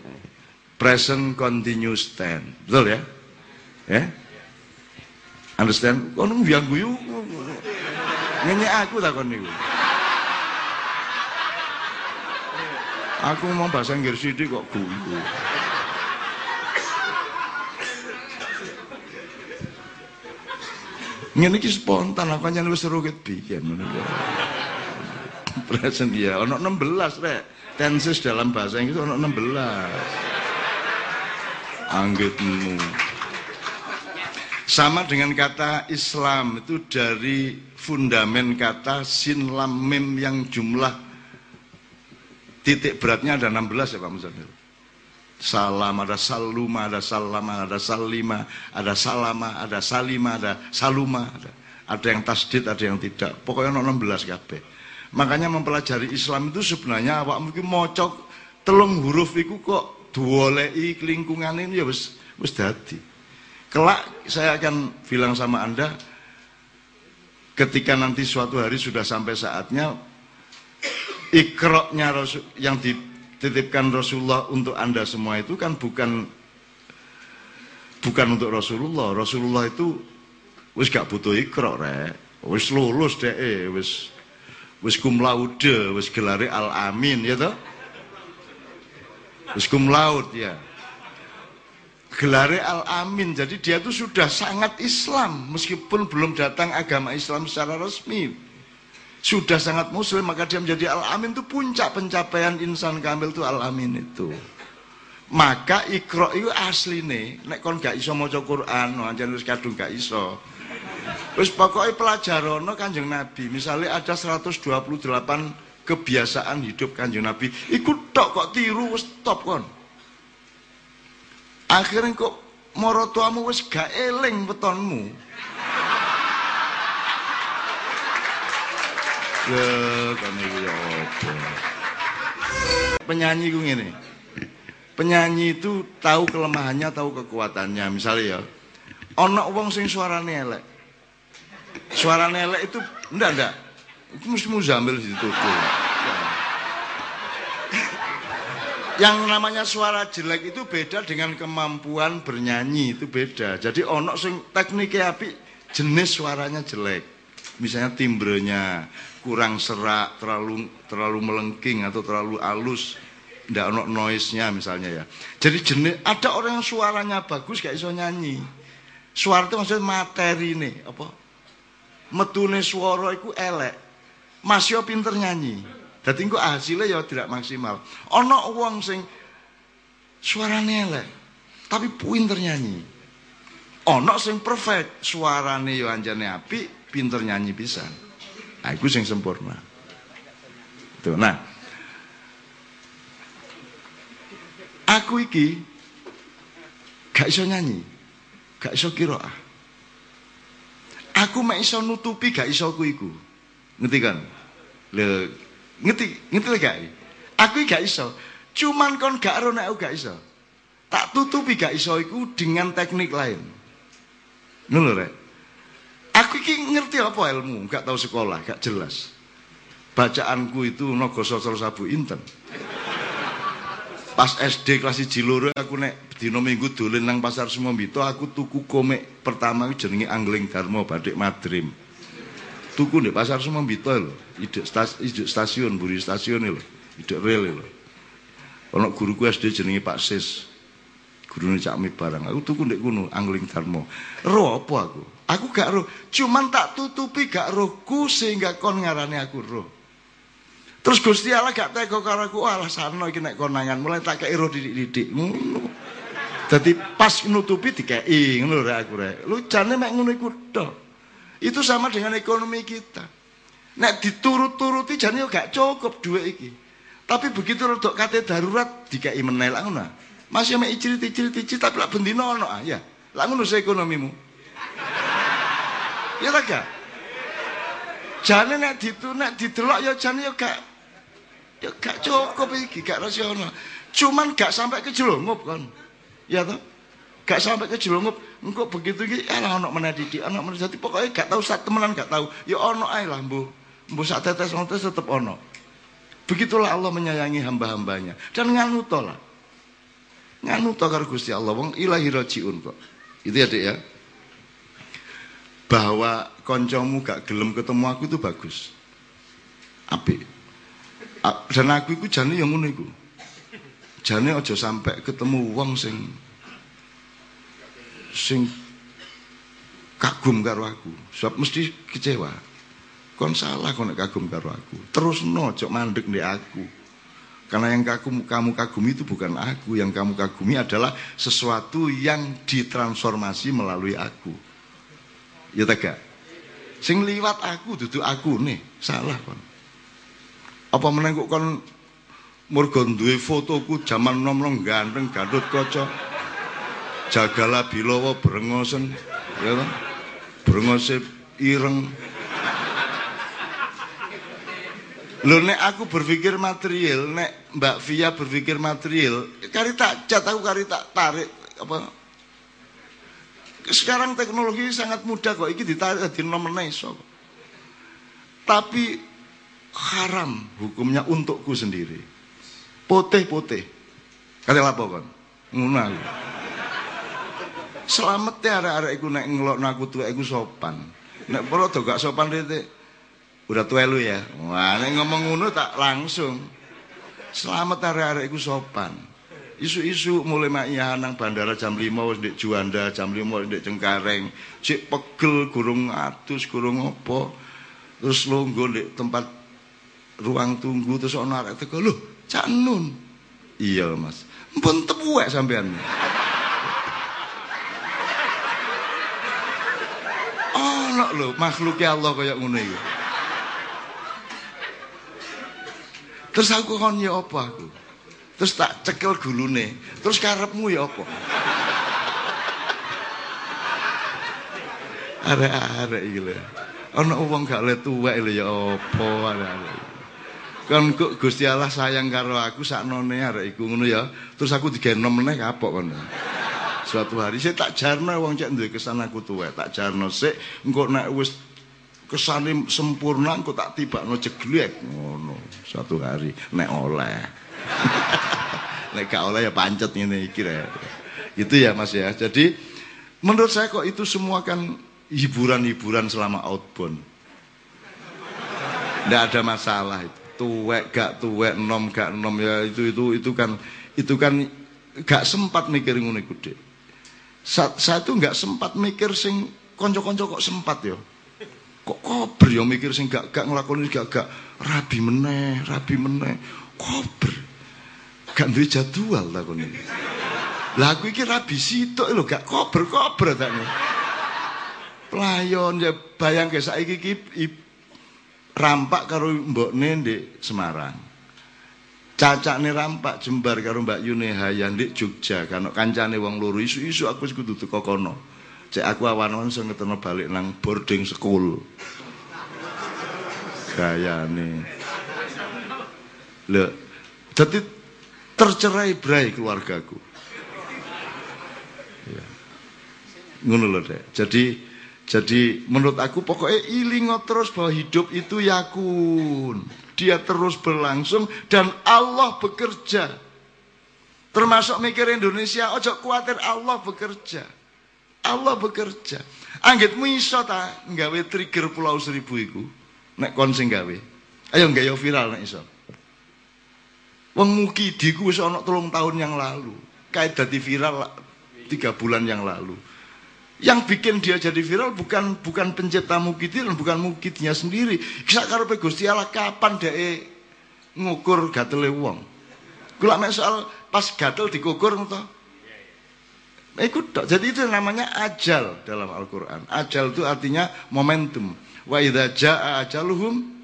[SPEAKER 1] Present continuous tense. Betul ya? Ya? Understand? Kono biang guyu. Nyanyi aku takon niku. Aku mau bahasa Inggris ini kok guyu. Iki spontan aku nyanyi wis seru biyen ngono Present ya, ono 16 rek. Tenses dalam bahasa Inggris ono 16. Anggitmu. Sama dengan kata Islam itu dari fundamen kata sin lam mim yang jumlah titik beratnya ada 16 ya Pak Muzamil. Salam, ada saluma, ada salama, ada salima, ada salama, ada salima, ada saluma, ada, ada yang tasdid, ada yang tidak. Pokoknya 16 kabeh. Makanya mempelajari Islam itu sebenarnya awak mungkin mocok telung huruf itu kok duolei lingkungan ini ya wis wis dadi. Kelak saya akan bilang sama Anda ketika nanti suatu hari sudah sampai saatnya ikroknya Rasul yang dititipkan Rasulullah untuk Anda semua itu kan bukan bukan untuk Rasulullah. Rasulullah itu wis gak butuh ikrok rek. Wis lulus deh, wis wis kum laude, wis gelare al amin ya toh. Wis kum laud ya gelare Al-Amin. Jadi dia itu sudah sangat Islam meskipun belum datang agama Islam secara resmi. Sudah sangat muslim maka dia menjadi Al-Amin itu puncak pencapaian insan kamil itu Al-Amin itu. Maka ikro itu asli nih, nek kon gak iso maca Quran, no, anjen wis kadung gak iso. Wis pokoknya pelajarono Kanjeng Nabi. Misalnya ada 128 kebiasaan hidup Kanjeng Nabi, ikut tok kok tiru stop kon akhirnya kok moro tuamu wis gak eling betonmu ya kan ya apa penyanyi gue ngene. Penyanyi itu tahu kelemahannya tahu kekuatannya. Misalnya ya ono wong sing suarane elek. Suarane elek itu ndak ndak. Itu mesti muzamil tuh yang namanya suara jelek itu beda dengan kemampuan bernyanyi itu beda. Jadi onok sing tekniknya api jenis suaranya jelek misalnya timbrenya kurang serak terlalu terlalu melengking atau terlalu halus ndak onok noise-nya misalnya ya. Jadi jenis ada orang yang suaranya bagus gak iso nyanyi. Suara itu maksudnya materi nih apa? Metune suara itu elek. Masih pinter nyanyi. Jadi kok hasilnya ya tidak maksimal. Ono uang sing suarane elek, tapi pinter nyanyi. Ono sing perfect, suarane yo anjane api, pinter nyanyi bisa. Nah, itu sing sempurna. Tuh, nah. Aku iki gak iso nyanyi, gak iso kiroah. Aku mek iso nutupi gak iso ku iku. Ngerti kan? Le Ngerti, ngerti gak? Aku gak iso. Cuman kon gak ero nek gak iso. Tak tutupi gak iso iku dengan teknik lain. Ngono rek. Aku iki ngerti apa ilmu, gak tahu sekolah, gak jelas. Bacaanku itu nogo sosro sabu inten. Pas SD kelas 1 loro aku nek dina minggu dolen nang pasar Sumombito aku tuku komik pertama jenenge Angling Dharma Badik Madrim. tuku di pasar semua lho. Ide stasiun, buri stasiun lho. Ide rel lho. Ono guruku SD jenenge Pak Sis. Gurune Cak Mi barang. Aku tuku ndek kono Angling Darmo. Ro apa aku? Aku gak roh, cuman tak tutupi gak rohku sehingga kon ngarani aku roh. Terus Gusti Allah gak tega karo aku, alah sano iki nek konangan mulai tak kei roh didik-didik. Ngono. Dadi pas nutupi dikei ngono rek aku rek. Lu jane mek ngono iku tok. Itu sama dengan ekonomi kita. Nek diturut-turuti jane gak cukup duit iki. Tapi begitu rodok kate darurat dikei menel ngono. Masih mek icrit-icrit tapi lak bendino ono ah ya. Lah ngono ekonomimu. Ya tak gak? Jane nek ditu nek didelok ya jane ya gak ya gak cukup iki, gak rasional. Cuman gak sampai ke jelungup kan. Ya toh? Gak sampai ke jelungup. Engko begitu iki ala ono meneh didik, ono meneh dadi pokoke gak tahu sak temenan gak tahu. Ya ono ae lah, Mbuh. Mbuh sak tetes tetes tetep ono. Begitulah Allah menyayangi hamba-hambanya. Dan nganuto lah. Nganuto karo Gusti Allah. Wong ilahi rajiun kok. Itu ya, Dik ya. Bahwa koncomu gak gelem ketemu aku itu bagus. Apik. Dan aku iku jane yang ngono iku. Jane aja sampai ketemu wong sing sing kagum karo aku. Sebab mesti kecewa. Kon salah kon kagum karo aku. Terus no cok mandek di aku. Karena yang kamu, kamu kagumi itu bukan aku. Yang kamu kagumi adalah sesuatu yang ditransformasi melalui aku. Ya tak Sing liwat aku duduk aku nih. Salah kon. Apa menengok kon Murgon duwe fotoku zaman nom-nom ganteng gandut kaca. Jagala bilawa brengosen, ya to? Brengose ireng. Lho nek aku berpikir material, nek Mbak Via berpikir material, kari tak cat aku kari tak tarik apa sekarang teknologi sangat mudah kok iki ditarik di nomor iso. Tapi haram hukumnya untukku sendiri putih-putih. Kate lapo. Selamat ya arek-arek iku nek ngelokno aku tuwek iku sopan. Nek para do gak sopan rete. Udah tuwe lu ya. Wah, nek ngomong ngono tak langsung. Selamat arek-arek iku sopan. Isu-isu mulai mak nang bandara jam 5 wis ndek Juanda, jam 5 wis ndek Cengkareng. Cek pegel gurung atus, gurung apa. Terus longgo ndek tempat ruang tunggu terus ana arek teko. Loh, Cak. Iya, Mas. Mpun tepuek sampean. Ono lho makhluke Allah kaya ngono. Terus aku kon ya apa aku? Terus tak cekel gulune. Terus karepmu ya apa? Arek-arek iki lho. Ana wong gak le tuwek lho ya apa arek-arek. kan kok Gusti Allah sayang karo aku saknone arek iku ngono ya terus aku digenom meneh kapok kon suatu hari saya tak jarno wong cek duwe kesan aku tuwe tak jarno sik engko nek wis kesane sempurna engko tak tibakno jeglek ngono suatu hari nek oleh nek gak oleh ya pancet ngene iki itu ya Mas ya jadi menurut saya kok itu semua kan hiburan-hiburan selama outbound tidak ada masalah itu tuwek gak tuwek nom gak nom ya itu itu itu kan itu kan gak sempat mikir ngono iku Dik. Saya tuh gak sempat mikir sing konco-konco kok sempat ya. Kok kober ya mikir sing gak gak nglakoni gak gak rabi meneh, rabi meneh. Kober. Gak duwe jadwal takon iki. Lah aku iki rabi sitok lho gak kober-kober tak Pelayon ya bayangke saiki iki rampak karo mbokne ndek Semarang. Cacakne rampak jembar karo Mbak Yune Hayan ndek Jogja, kan kancane wong loro isu-isu aku wis kudu teko kono. Cek aku awan-awan iso ngeteno balik nang boarding school. Gayane. Lho, dadi tercerai berai keluargaku. Ya. Ngono. Jadi jadi menurut aku pokoknya ilingo terus bahwa hidup itu yakun. Dia terus berlangsung dan Allah bekerja. Termasuk mikir Indonesia, ojo khawatir Allah bekerja. Allah bekerja. Anggitmu iso ta nggawe trigger Pulau Seribu iku. Nek kon sing gawe. Ayo nggayo viral nek iso. Wong Mukidi ku wis ana telung tahun yang lalu. Kayak dadi viral tiga bulan yang lalu. Yang bikin dia jadi viral bukan bukan pencipta Mukidi dan bukan Mukidnya sendiri. Kisah karepe Gusti Allah kapan dia ngukur gatele wong. Kula mek soal pas gatel dikukur ngono Ikut dok. Jadi itu namanya ajal dalam Al-Quran. Ajal itu artinya momentum. Wa idza jaa ajaluhum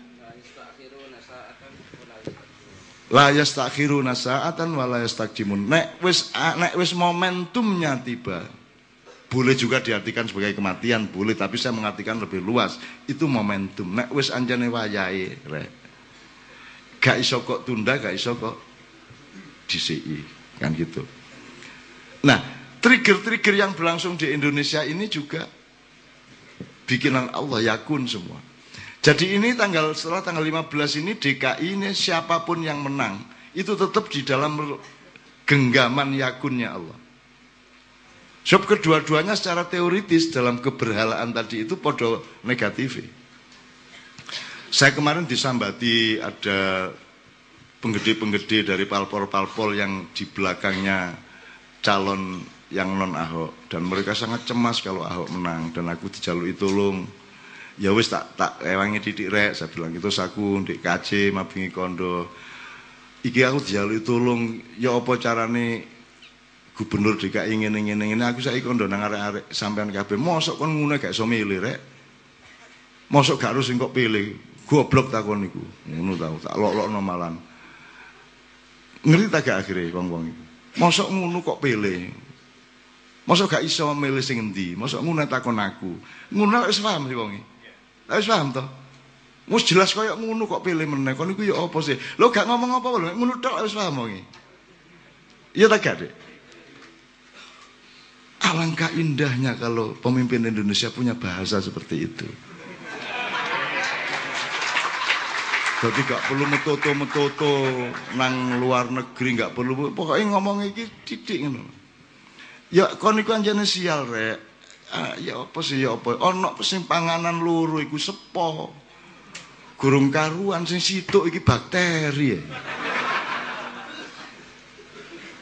[SPEAKER 1] la yastakhiruna sa'atan wa la. Nek wis nek wis momentumnya tiba. Boleh juga diartikan sebagai kematian, boleh tapi saya mengartikan lebih luas. Itu momentum. Nek wis anjane wayahe, rek. Gak iso kok tunda, gak iso kok kan gitu. Nah, trigger-trigger yang berlangsung di Indonesia ini juga bikinan Allah yakun semua. Jadi ini tanggal setelah tanggal 15 ini DKI ini siapa pun yang menang itu tetap di dalam genggaman yakunnya Allah. Sebab kedua-duanya secara teoritis dalam keberhalaan tadi itu podo negatif. Saya kemarin disambati ada penggede-penggede dari palpol-palpol yang di belakangnya calon yang non Ahok dan mereka sangat cemas kalau Ahok menang dan aku dijalui tolong ya wis tak tak ewangi titik rek. Saya bilang itu saku di KC mabingi kondo. Iki aku dijalui tolong ya apa carane gubernur DKI ingin ingin ingin aku saya kondo nang arek-arek sampean kabeh mosok kon ngono gak iso milih rek? Mosok gak harus kok pilih? Goblok takon niku? Ngono tau tak lok-lokno malan ngerti tak gak akhirnya wong-wong iku mosok ngono kok pilih? Mosok gak iso milih sing endi? Mosok ngono takon aku? Ngono wis paham sih wong Lah wis paham to? Wis jelas kaya ngono kok pilih meneh. Kon iku ya apa sih? Lho gak ngomong apa lho, ngono tok wis paham iki. Iya tak gak, Alangkah indahnya kalau pemimpin Indonesia punya bahasa seperti itu. Jadi gak perlu metoto-metoto nang luar negeri gak perlu pokoknya ngomong iki titik ngono. Ya kon iku anjene sial rek ah, ya apa sih ya apa? Ana sing panganan loro iku sepo. Gurung karuan sing situk iki bakteri ya.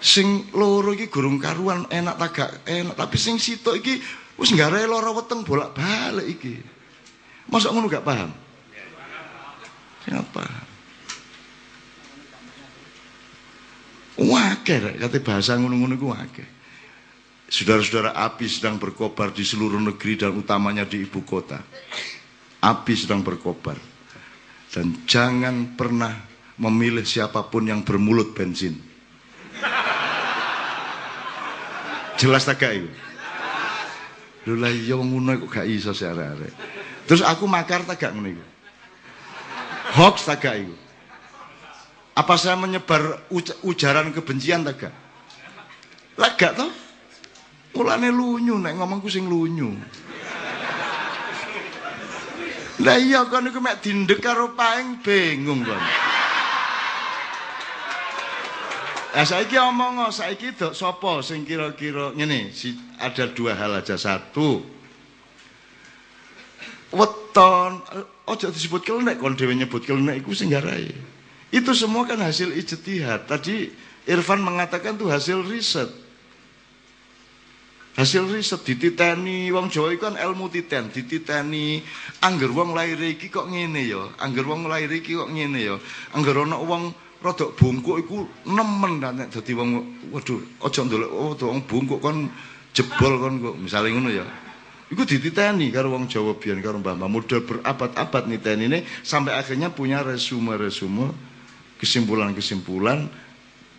[SPEAKER 1] sing loro iki gurung karuan enak tagak enak. Tapi sing situk iki wis nggare lara weteng bolak-balik iki. Masa ngono gak paham? Sing apa? Wakil, kata bahasa ngono-ngono ku wakil. Saudara-saudara api sedang berkobar di seluruh negeri dan utamanya di ibu kota. Api sedang berkobar. Dan jangan pernah memilih siapa pun yang bermulut bensin. Jelas tak gak Lho lah iya ngono kok gak iso arek Terus aku makar tak gak ngono Hoax tak gak Apa saya menyebar ujaran kebencian tak gak? Lah gak toh? Mulane lunyu nek ngomongku sing lunyu. Lah iya kon iku mek dindek karo paeng bingung kon. Lah saiki omong saiki dok sapa sing kira-kira ngene si, ada dua hal aja satu. Weton ojo disebut kelenek kon dhewe nyebut kelenek iku sing garai. Itu semua kan hasil ijtihad. Tadi Irfan mengatakan tuh hasil riset. Hasil riset dititeni wong Jawa iku kan ilmu titen, dititeni angger wong lair iki kok ngene ya, angger wong lair iki kok ngene ya. Angger ana wong rodok bungkuk iku nemen nek dadi wong waduh aja ndelok oh wong bungkuk kon jebol kon kok misale ngono ya. Iku dititeni karo wong Jawa biyen karo mbah-mbah model berabad-abad nitenine sampai akhirnya punya resume-resume kesimpulan-kesimpulan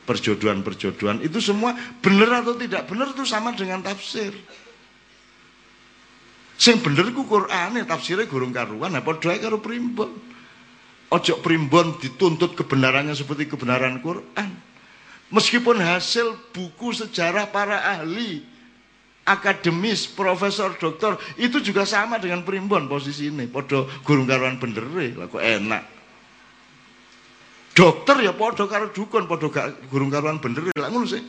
[SPEAKER 1] perjodohan-perjodohan itu semua benar atau tidak benar itu sama dengan tafsir. Sing bener ku Qur'ane tafsirnya gurung karuan apa doa karo primbon. Ojo primbon dituntut kebenarannya seperti kebenaran Quran. Meskipun hasil buku sejarah para ahli akademis, profesor, doktor itu juga sama dengan primbon posisi ini. Podo gurung karuan bener lah kok enak. Dokter ya padha karo dukun, padha gak gurung karuan bener lah ngono sih.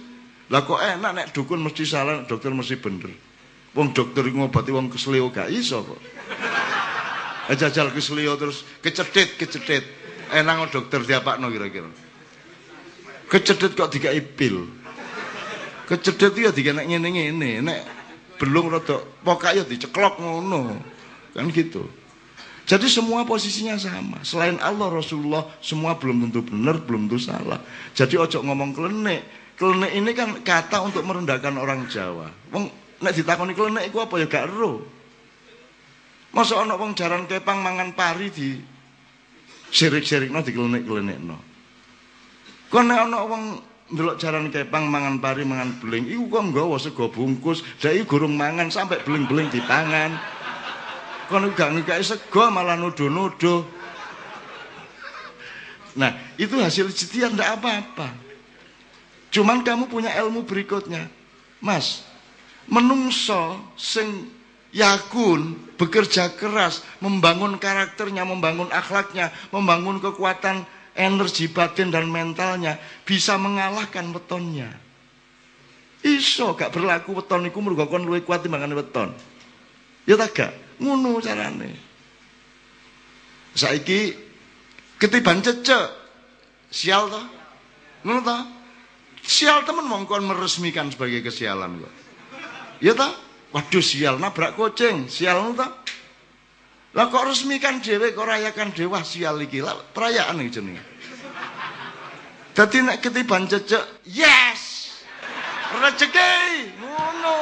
[SPEAKER 1] Lah kok enak nek dukun mesti salah, dokter mesti bener. Wong dokter ngobati wong kesleo gak iso kok. Eh, jajal kesleo terus kecedit kecedit. Enang dokter diapakno kira-kira. Kecedit kok dikai pil. Kecedit ya dikene ngene-ngene. Nek belum rada pokoke ya diceklok ngono. Kan gitu. Jadi semua posisinya sama. Selain Allah Rasulullah semua belum tentu benar, belum tentu salah. Jadi ojo ngomong klenik. Klenik ini kan kata untuk merendahkan orang Jawa. Wong nek ditakoni klenik iku apa ya gak ero. Masa ana wong jaran kepang mangan pari di sirik-sirikno diklenik-klenikno. Kok nek ana wong ndelok jaran kepang mangan pari mangan beling iku kok nggawa sego bungkus, dak gurung mangan sampai beling-beling dipangan. Kon gak ngekake sego malah nuduh-nuduh. Nah, itu hasil ijtihad ndak apa-apa. Cuman kamu punya ilmu berikutnya. Mas, menungso sing yakun bekerja keras membangun karakternya membangun akhlaknya membangun kekuatan energi batin dan mentalnya bisa mengalahkan wetonnya iso gak berlaku weton iku mergo kon luwih kuat timbangane weton ya tak gak ngono carane saiki ketiban cecek sial toh ngono toh sial temen mongkon meresmikan sebagai kesialan kok Ya ta? Waduh sial nabrak kucing, sial ta? Lah kok resmikan dhewe kok rayakan dewa sial iki. Lah perayaan iki jenenge. Dadi nek ketiban cecek, yes. Rezeki ngono.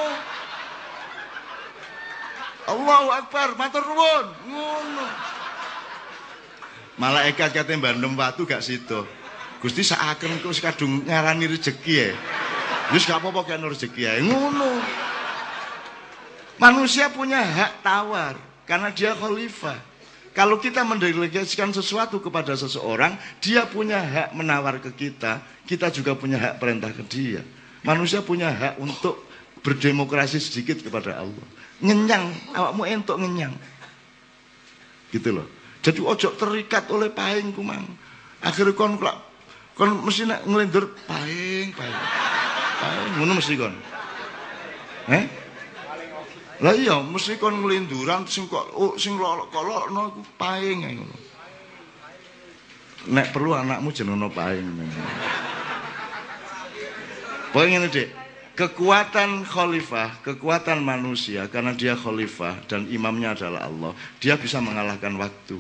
[SPEAKER 1] Allahu Akbar, matur nuwun, ngono. Malaikat kate bandem watu gak sido. Gusti sakaken kok kadung ngarani rezeki ya. Wis gak apa-apa kene rezeki ae ngono. Manusia punya hak tawar karena dia khalifah. Kalau kita mendelegasikan sesuatu kepada seseorang, dia punya hak menawar ke kita, kita juga punya hak perintah ke dia. Manusia punya hak untuk berdemokrasi sedikit kepada Allah. Ngenyang, awakmu entuk ngenyang. Gitu loh. Jadi ojo terikat oleh paing kumang. Akhirnya kon kon mesti nak ngelindur paing, paing. Paing ngono mesti kon. Eh? Lah iya mesti kon nglinduran sing kok oh, sing kolokno iku paing ngono. Nek perlu anakmu jenenge paing. Pokoke ngene, Dik. Kekuatan khalifah, kekuatan manusia karena dia khalifah dan imamnya adalah Allah, dia bisa mengalahkan waktu.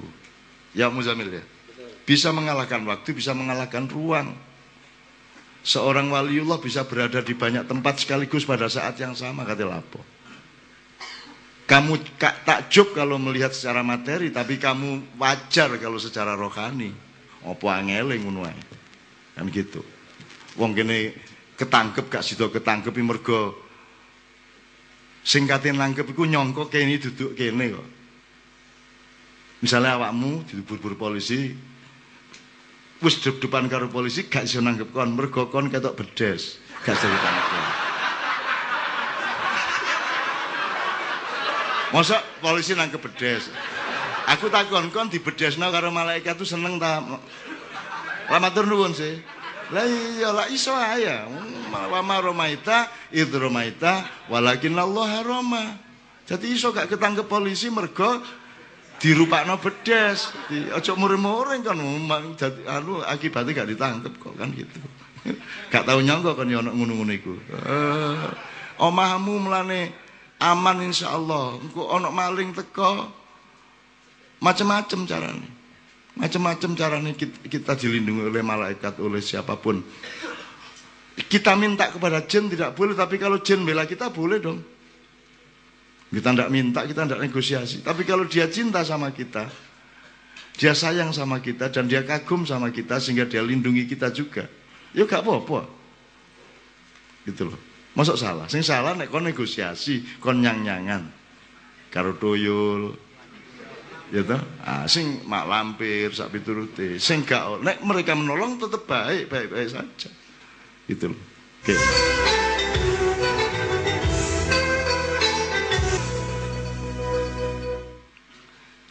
[SPEAKER 1] Ya Muzamil ya. Bisa mengalahkan waktu, bisa mengalahkan ruang. Seorang waliullah bisa berada di banyak tempat sekaligus pada saat yang sama kata lapo. Kamu takjub kalau melihat secara materi, tapi kamu wajar kalau secara rohani. Apa angele ngono. Kan gitu. Wong kene ketangkep gak sida ketangkep mergo sing kate nangkep iku nyangka kene duduk kene kok. Misalnya awakmu dibur-bur polisi wis depan karo polisi gak iso nangkep kon mergo kon ketok bedes, gak iso ditangkep. Masa polisi nang kebedes. Aku takon kon dibedesno karo malaikat tuh seneng ta? Lah matur nuwun sih. Lah iya lah iso ae. Wa ma romaita id romaita walakin Allah haroma. Jadi iso gak ketangkep polisi mergo dirupakno bedes. Aja muring-muring kan dadi anu akibatnya gak ditangkep kok kan gitu. gak tau nyangka kan ya ono ngono-ngono iku. Uh, omahmu melane aman insya Allah engko ono maling teko macam-macam caranya macam-macam caranya kita, kita dilindungi oleh malaikat oleh siapa pun. Kita minta kepada jin tidak boleh tapi kalau jin bela kita boleh dong. Kita tidak minta kita tidak negosiasi. Tapi kalau dia cinta sama kita dia sayang sama kita dan dia kagum sama kita sehingga dia lindungi kita juga ya gak apa-apa. Gitu loh. Masuk salah. Sing salah nek kon negosiasi, kon nyang-nyangan. Karo tuyul. Ya toh? Ah sing mak lampir sak piturute. Sing gak nek mereka menolong tetap baik, baik-baik saja. Gitu loh. Oke. Okay.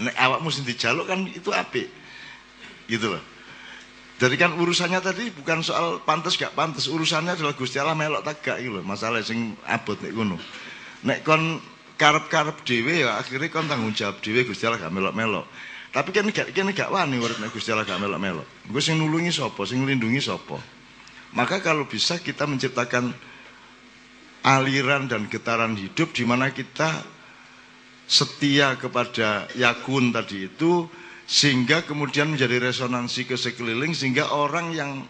[SPEAKER 1] Nek awakmu sing dijaluk kan itu apik. Gitu loh. Jadi kan urusannya tadi bukan soal pantas gak pantas, urusannya adalah Gusti Allah melok tak gak gitu Masalah sing abot nek ngono. Nek kon karep-karep dhewe ya akhirnya kon tanggung jawab dhewe Gusti Allah gak melok-melok. Tapi kan gak kene gak wani urip nek Gusti Allah gak melok-melok. Gue sing nulungi sapa, sing nglindungi sapa. Maka kalau bisa kita menciptakan aliran dan getaran hidup di mana kita setia kepada yakun tadi itu sehingga kemudian menjadi resonansi ke sekeliling sehingga orang yang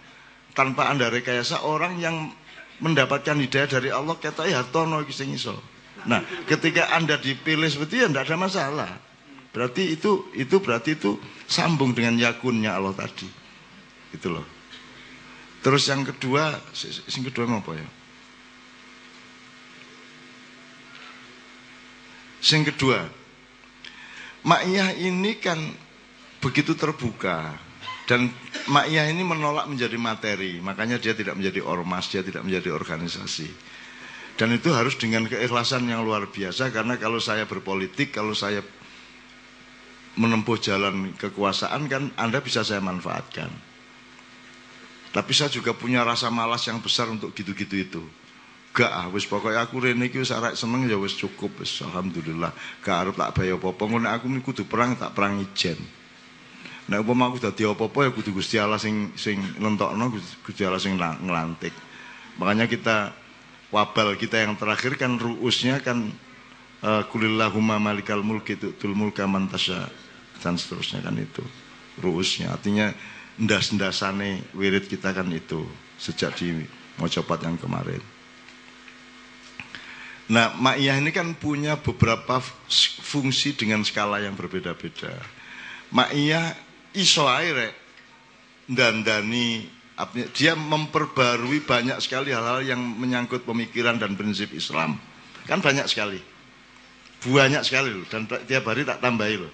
[SPEAKER 1] tanpa anda rekayasa orang yang mendapatkan hidayah dari Allah kata ya tono sing iso. Nah, ketika Anda dipilih seperti itu ya tidak ada masalah. Berarti itu itu berarti itu sambung dengan yakunnya Allah tadi. Itu loh. Terus yang kedua, yang kedua apa ya? Yang kedua, Ma'iyah ini kan begitu terbuka dan Ma'iyah ini menolak menjadi materi, makanya dia tidak menjadi ormas, dia tidak menjadi organisasi. Dan itu harus dengan keikhlasan yang luar biasa karena kalau saya berpolitik, kalau saya menempuh jalan kekuasaan kan Anda bisa saya manfaatkan. Tapi saya juga punya rasa malas yang besar untuk gitu-gitu itu. Gak ah, wis pokoknya aku rene iki wis arek seneng ya wis cukup wis alhamdulillah. Gak arep tak bayar apa-apa ngono aku kudu perang tak perang ijen. Nek umpama aku dadi apa-apa ya kudu Gusti Allah sing sing nentokno Gusti Allah sing ngelantik. Makanya kita wabal kita yang terakhir kan ruusnya kan uh, kulillahumma malikal mulki tu'tul mulka man dan seterusnya kan itu ruusnya artinya ndas-ndasane wirid kita kan itu sejak di mocopat yang kemarin Nah, ma'iyah ini kan punya beberapa fungsi dengan skala yang berbeda-beda. Ma'iyah iso dan dani dia memperbarui banyak sekali hal-hal yang menyangkut pemikiran dan prinsip Islam. Kan banyak sekali. Banyak sekali loh. Dan tiap hari tak tambahi loh.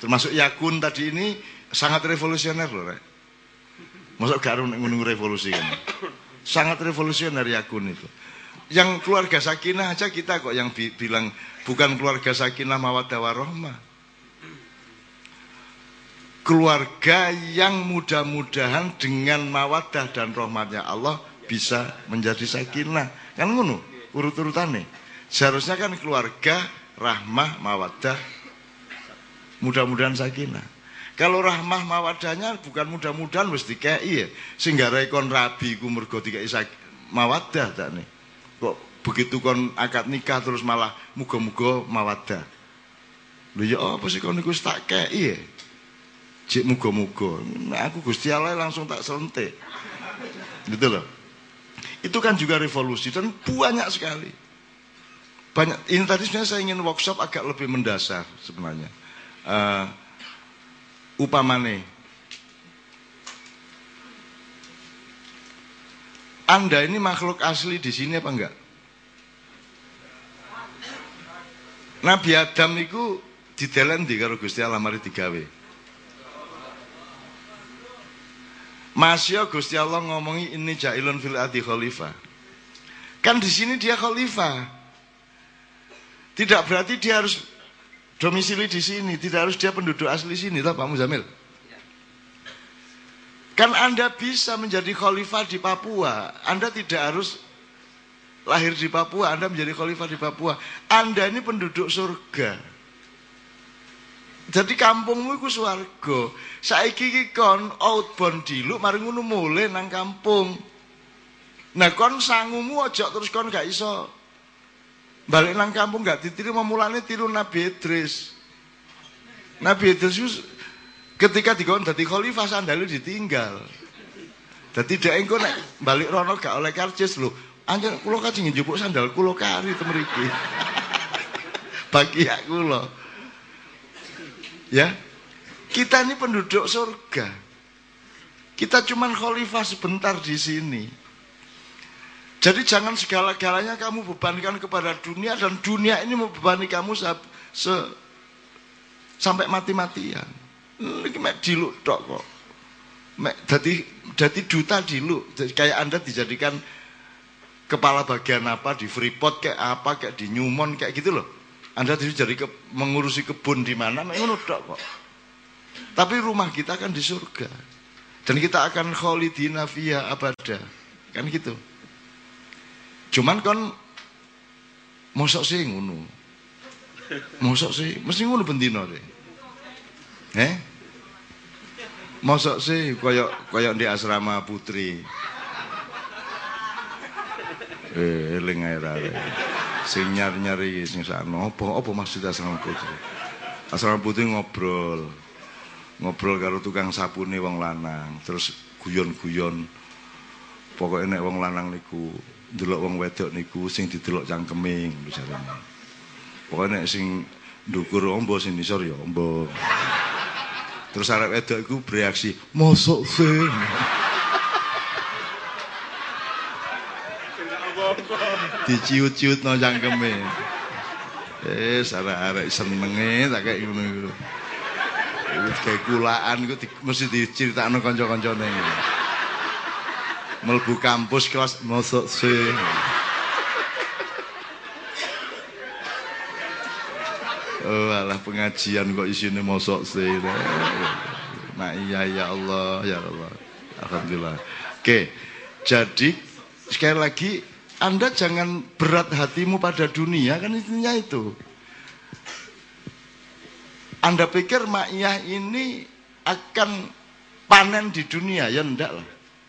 [SPEAKER 1] Termasuk Yakun tadi ini sangat revolusioner loh. Rek. Masuk gak menunggu revolusi kan. Sangat revolusioner Yakun itu. Yang keluarga sakinah aja kita kok yang bilang bukan keluarga sakinah mawadah warohmah keluarga yang mudah-mudahan dengan mawadah dan rahmatnya Allah bisa menjadi sakinah. Kan ngono, urut-urutannya. Seharusnya kan keluarga rahmah mawadah mudah-mudahan sakinah. Kalau rahmah mawadahnya bukan mudah-mudahan wis dikei ya. Sehingga rekon rabi ku mergo dikei mawadah tak nih. Kok begitu kon akad nikah terus malah muga-muga mawadah. Lho ya apa sih kon niku tak kei ya? Cik muga-muga. Nah, aku Gusti Allah langsung tak selentik. Gitu loh. Itu kan juga revolusi dan banyak sekali. Banyak. Ini tadi sebenarnya saya ingin workshop agak lebih mendasar sebenarnya. Uh, upamane. Anda ini makhluk asli di sini apa enggak? Nabi Adam itu didelen di karo Gusti Allah mari digawe. Masya Gusti Allah ngomongi ini jailun fil adi khalifah. Kan di sini dia khalifah. Tidak berarti dia harus domisili di sini, tidak harus dia penduduk asli sini, toh Pak Muzamil. Kan Anda bisa menjadi khalifah di Papua. Anda tidak harus lahir di Papua, Anda menjadi khalifah di Papua. Anda ini penduduk surga. Jadi kampungmu iku swarga. Saiki iki kon outbound diluk mari ngono mule nang kampung. Nah kon sangumu aja terus kon gak iso balik nang kampung gak ditiru mulane tiru Nabi Idris. Nabi Idris ketika dikon dadi khalifah sandalnya ditinggal. Dadi dhek engko nek balik rono gak oleh karcis lho. Anjen kula kajeng njupuk sandal kula kari temeriki. Bagi aku loh. Ya. Kita ini penduduk surga. Kita cuma khalifah sebentar di sini. Jadi jangan segala-galanya kamu bebankan kepada dunia dan dunia ini membebani kamu se, se sampai mati-matian. Ini mek diluk tok kok. Mek dadi dadi duta diluk. Kayak Anda dijadikan kepala bagian apa di Freeport kayak apa kayak di Newmont kayak gitu loh. Anda jadi jadi ke, mengurusi kebun di mana, ngono kok. Tapi rumah kita kan di surga. Dan kita akan khalidina fiha abada. Kan gitu. Cuman kan mosok sih ngono. Mosok sih, mesti ngono bendino deh. Eh? Mosok sih koyok koyok di asrama putri. Eh, eling ae Sing nyari-nyari sing sakno apa apa maksud asrama putri? Asrama putri ngobrol. Ngobrol karo tukang sapune wong lanang, terus guyon-guyon. Pokoknya nek wong lanang niku delok wong wedok niku sing didelok cangkeme jarene. Pokoke nek sing ndukur ombo sing nisor ya ombo. Terus arek wedok iku bereaksi, "Mosok sih?" Diciut-ciut no cangkeme. Eh, arek-arek senenge tak kayak ngono iku. Kayak kulaan iku mesti diceritakno kanca-kancane. Melbu kampus kelas mosok sih. Oh, alah pengajian kok isine mosok sih. Mak iya ya Allah, ya Allah. Alhamdulillah. Oke. Jadi sekali lagi Anda jangan berat hatimu pada dunia kan intinya itu. Anda pikir Mak ini akan panen di dunia ya enggak lah.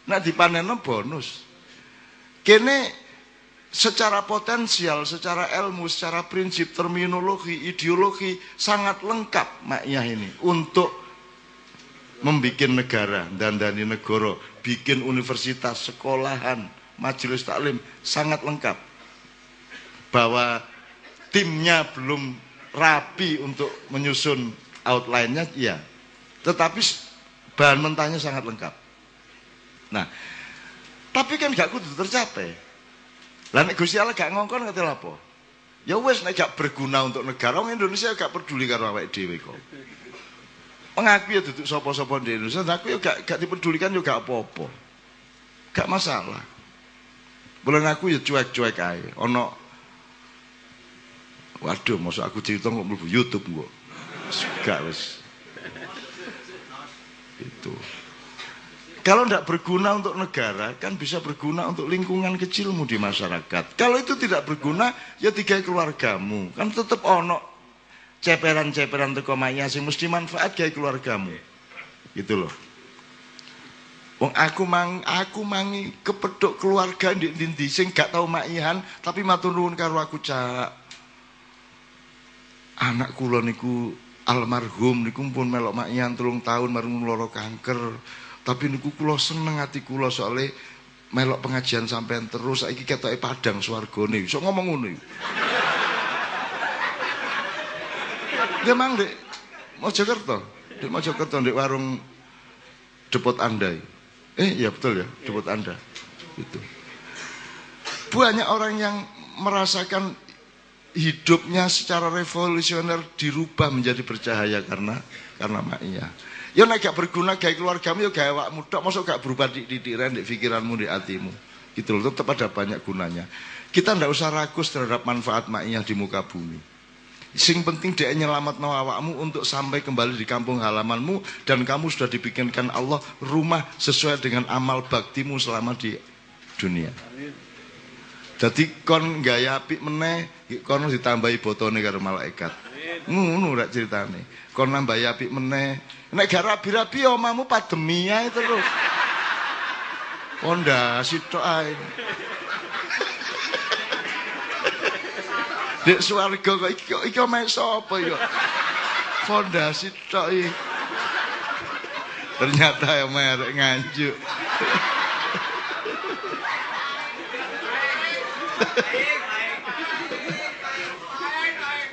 [SPEAKER 1] Nah dipanen bonus. Kene secara potensial, secara ilmu, secara prinsip, terminologi, ideologi sangat lengkap maknya ini untuk membuat negara dan dari negara, bikin universitas, sekolahan, majelis taklim sangat lengkap. Bahwa timnya belum rapi untuk menyusun outline-nya, iya. Tetapi bahan mentahnya sangat lengkap. Nah, tapi kan gak kudu tercapai. Lah nek Gusti Allah gak ngongkon ngerti apa? Ya wes nek gak berguna untuk negara, orang Indonesia gak peduli karo awake dhewe kok. Mengaku ya duduk sapa-sapa di Indonesia, aku ya gak gak dipedulikan juga gak apa-apa. Gak masalah. Boleh ngaku ya cuek-cuek ae. Ono Waduh, masuk aku cerita kok mlebu YouTube kok. Gak wis. Itu. Kalau tidak berguna untuk negara, kan bisa berguna untuk lingkungan kecilmu di masyarakat. Kalau itu tidak berguna, ya tiga keluargamu. Kan tetap ono ceperan-ceperan teko maya sing mesti manfaat kayak keluargamu. Gitu loh. Wong aku mang aku mangi kepedok keluarga di ndi sing gak tau makihan tapi matur nuwun karo aku cak. Anak kula niku almarhum niku pun melok makihan telung tahun marung loro kanker. Tapi niku kula seneng ati kula soalnya melok pengajian sampean terus saiki ketoke padang swargane. Iso ngomong ngono. Ya mang Dek Mojokerto. Dek Mojokerto ndek warung depot Anda. Eh ya betul ya, depot Anda. Itu. Banyak orang yang merasakan hidupnya secara revolusioner dirubah menjadi bercahaya karena karena maknya. Ya nek gak berguna gawe keluargamu ya gawe awakmu tok, mosok gak berubah di didiran di pikiranmu di hatimu. Gitu loh, tetap ada banyak gunanya. Kita ndak usah ragus terhadap manfaat maknya di muka bumi. Sing penting dia nyelamat awakmu untuk sampai kembali di kampung halamanmu dan kamu sudah dibikinkan Allah rumah sesuai dengan amal baktimu selama di dunia. Jadi kon gaya apik meneh, kon ditambahi botone karo malaikat. Ngono rek ceritane. Kon nambah apik meneh. Nek gak rabi-rabi omamu pademi ae terus. Pondasi tok ae. Dek swarga kok iki iki omahe sapa ya? Fondasi tok iki. Ternyata ya merek nganjuk.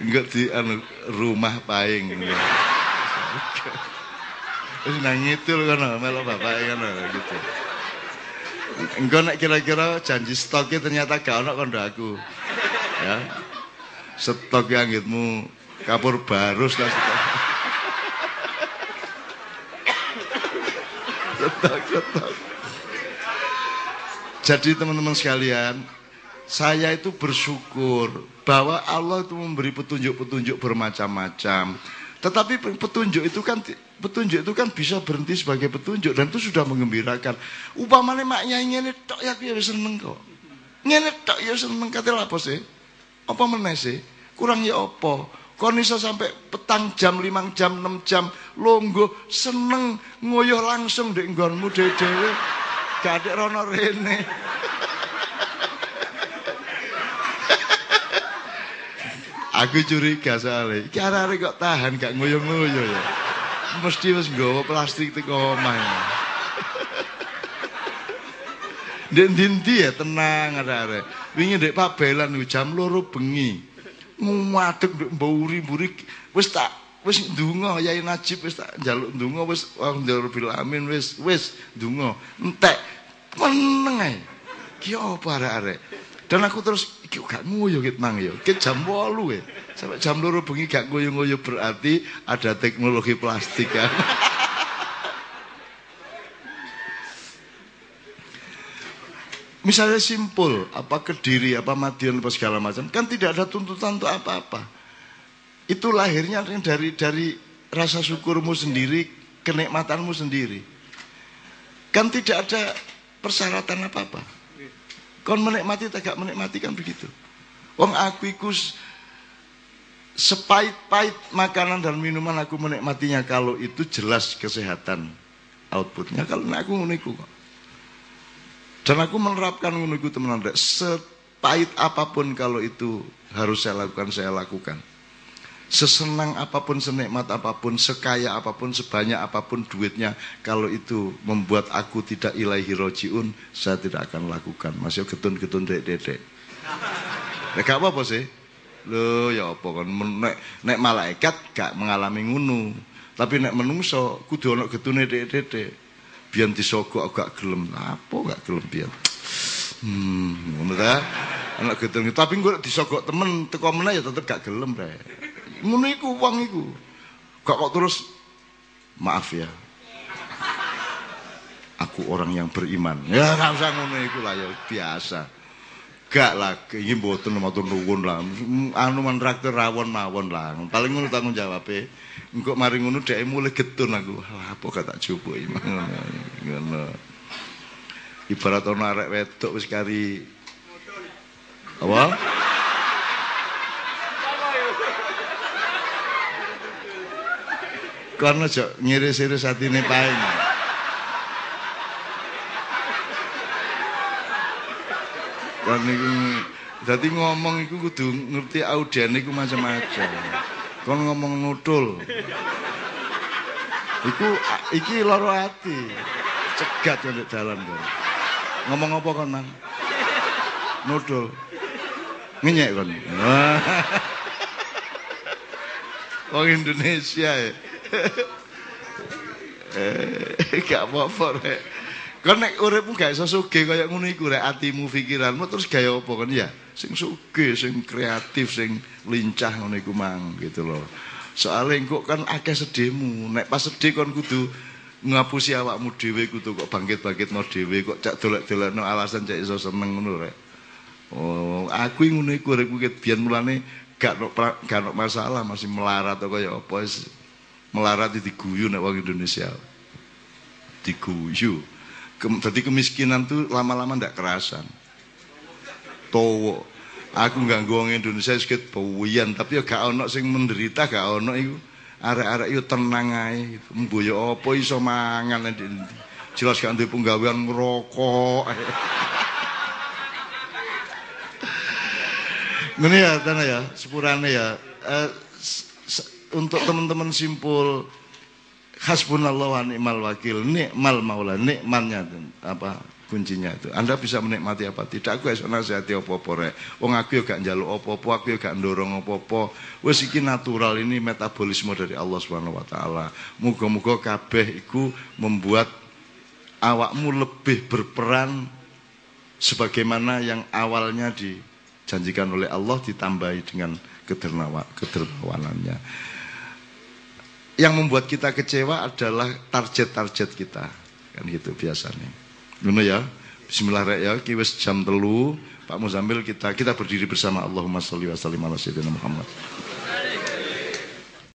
[SPEAKER 1] Enggak di anu rumah paing. Wis nang ngidul kono melok bapak kono gitu. Engko nek kira-kira janji stoknya ternyata gak ono kondo aku. Ya. Stok anggitmu kapur barus lah stok. stok, stok. Jadi teman-teman sekalian, saya itu bersyukur bahwa Allah itu memberi petunjuk-petunjuk bermacam-macam. Tetapi petunjuk itu kan petunjuk itu kan bisa berhenti sebagai petunjuk dan itu sudah mengembirakan. Upamane maknya ini tok ya aku ya seneng kok. Ngene tok ya seneng kate apa sih? Apa meneh sih? Kurang ya apa? kon iso sampai petang jam, limang jam, enam jam, longgo seneng ngoyo langsung di nggonmu dhewe-dhewe. Ada rono rene. Aku curiga soalnya, iki arek kok tahan gak ngoyo-ngoyo ya. Mesti wis nggawa plastik teko omah. Ndek ndi ya tenang arek-arek. Wingi ndek pabelan jam loro bengi. Ngumadeg nduk mburi-mburi wis tak wis ndonga Yai Najib wis tak njaluk ndonga wis alhamdulillah amin wis wis ndonga. Entek meneng ae. Ki apa arek-arek dan aku terus iki gak nguyu ket mang ya? Ket jam 8 ya sampai jam 2 bengi gak nguyu-nguyu berarti ada teknologi plastik kan Misalnya simpul, apa kediri, apa madiun, apa segala macam, kan tidak ada tuntutan untuk apa-apa. Itu lahirnya dari dari rasa syukurmu sendiri, kenikmatanmu sendiri. Kan tidak ada persyaratan apa-apa. Kon menikmati tak menikmati kan begitu. Wong aku iku sepait-pait makanan dan minuman aku menikmatinya kalau itu jelas kesehatan outputnya. Kalau aku meniku kok. Dan aku menerapkan iku temenan rek. Sepahit apa pun kalau itu harus saya lakukan, saya lakukan. Sesenang apa pun, senikmat apa pun, sekaya apa pun, sebanyak apa pun duitnya, kalau itu membuat aku tidak ilahi rojiun, saya tidak akan lakukan. Masih getun-getun dek-dek. Nek gak apa-apa sih. Loh ya apa kan nek, nek malaikat gak mengalami ngunu. Tapi nek menungso kudu ana getune dek-dek biyen disogok gak gelem. Apa gak gelem biyen? Hmm, ngono ta? Anak gedeng tapi gue disogok temen teko meneh ya tetep gak gelem rek. Ngono iku wong iku. Gak kok terus maaf ya. Aku orang yang beriman. Ya gak usah ngono iku lah ya biasa. Gak lah, ini mboten matur nuwun lah. Anu man traktir rawon mawon lah. Paling ngono tanggung jawab e. Engko mari ngono dhek mulai getun aku. Apa gak tak coba ngono. Ibarat ana arek wedok wis kari apa? Karena jok ngiris-iris atine paing. Kan niku dadi ngomong iku kudu ngerti audiene iku macam-macam. Kon ngomong nutul. Iku iki loro ati. Cegat ndek dalan kon. Ngomong apa kon, Mang? Nutul. Ngenyek kon. Wong Indonesia ya. eh, gak apa-apa. Kan nek uripmu gak iso sugih kaya ngono iku rek atimu pikiranmu terus gaya apa kan ya? Sing sugih, sing kreatif, sing lincah ngono iku mang gitu loh. Soale engko kan akeh sedihmu. Nek pas sedih kon kudu ngapusi awakmu dhewe kudu kok bangkit-bangkitno dhewe kok cak dolek-dolekno alasan cak iso seneng ngono rek. Oh, aku ngono iku rek ket biyen mulane gak no, gak no masalah masih melarat kaya apa melarat diguyu nek wong Indonesia. Diguyu. Jadi kemiskinan tuh lama-lama ndak kerasan. Towo. Aku nggak wong Indonesia sedikit bawian, tapi ya gak ono sing menderita, gak ono iku. Arek-arek yo tenang ae, mboyo apa iso mangan jelas gak duwe penggawean ngerokok. Ngene ya, tanah ya, sepurane ya. Uh, untuk teman-teman simpul hasbunallah wa ni'mal wakil nikmal maula nikmalnya apa kuncinya itu. Anda bisa menikmati apa tidak? Aku esok nasihati apa-apa rek. Wong aku ya gak njaluk apa-apa aku ya gak ndorong apa-apa. Wis iki natural ini metabolisme dari Allah Subhanahu wa taala. Muga-muga kabeh iku membuat awakmu lebih berperan sebagaimana yang awalnya dijanjikan oleh Allah ditambahi dengan kedermawanannya yang membuat kita kecewa adalah target-target kita. Kan gitu biasanya. Ngono ya? Bismillahirrahmanirrahim ya. Jam telu. Pak Muzamil kita kita berdiri bersama. Allahumma sholli wa sallim ala Muhammad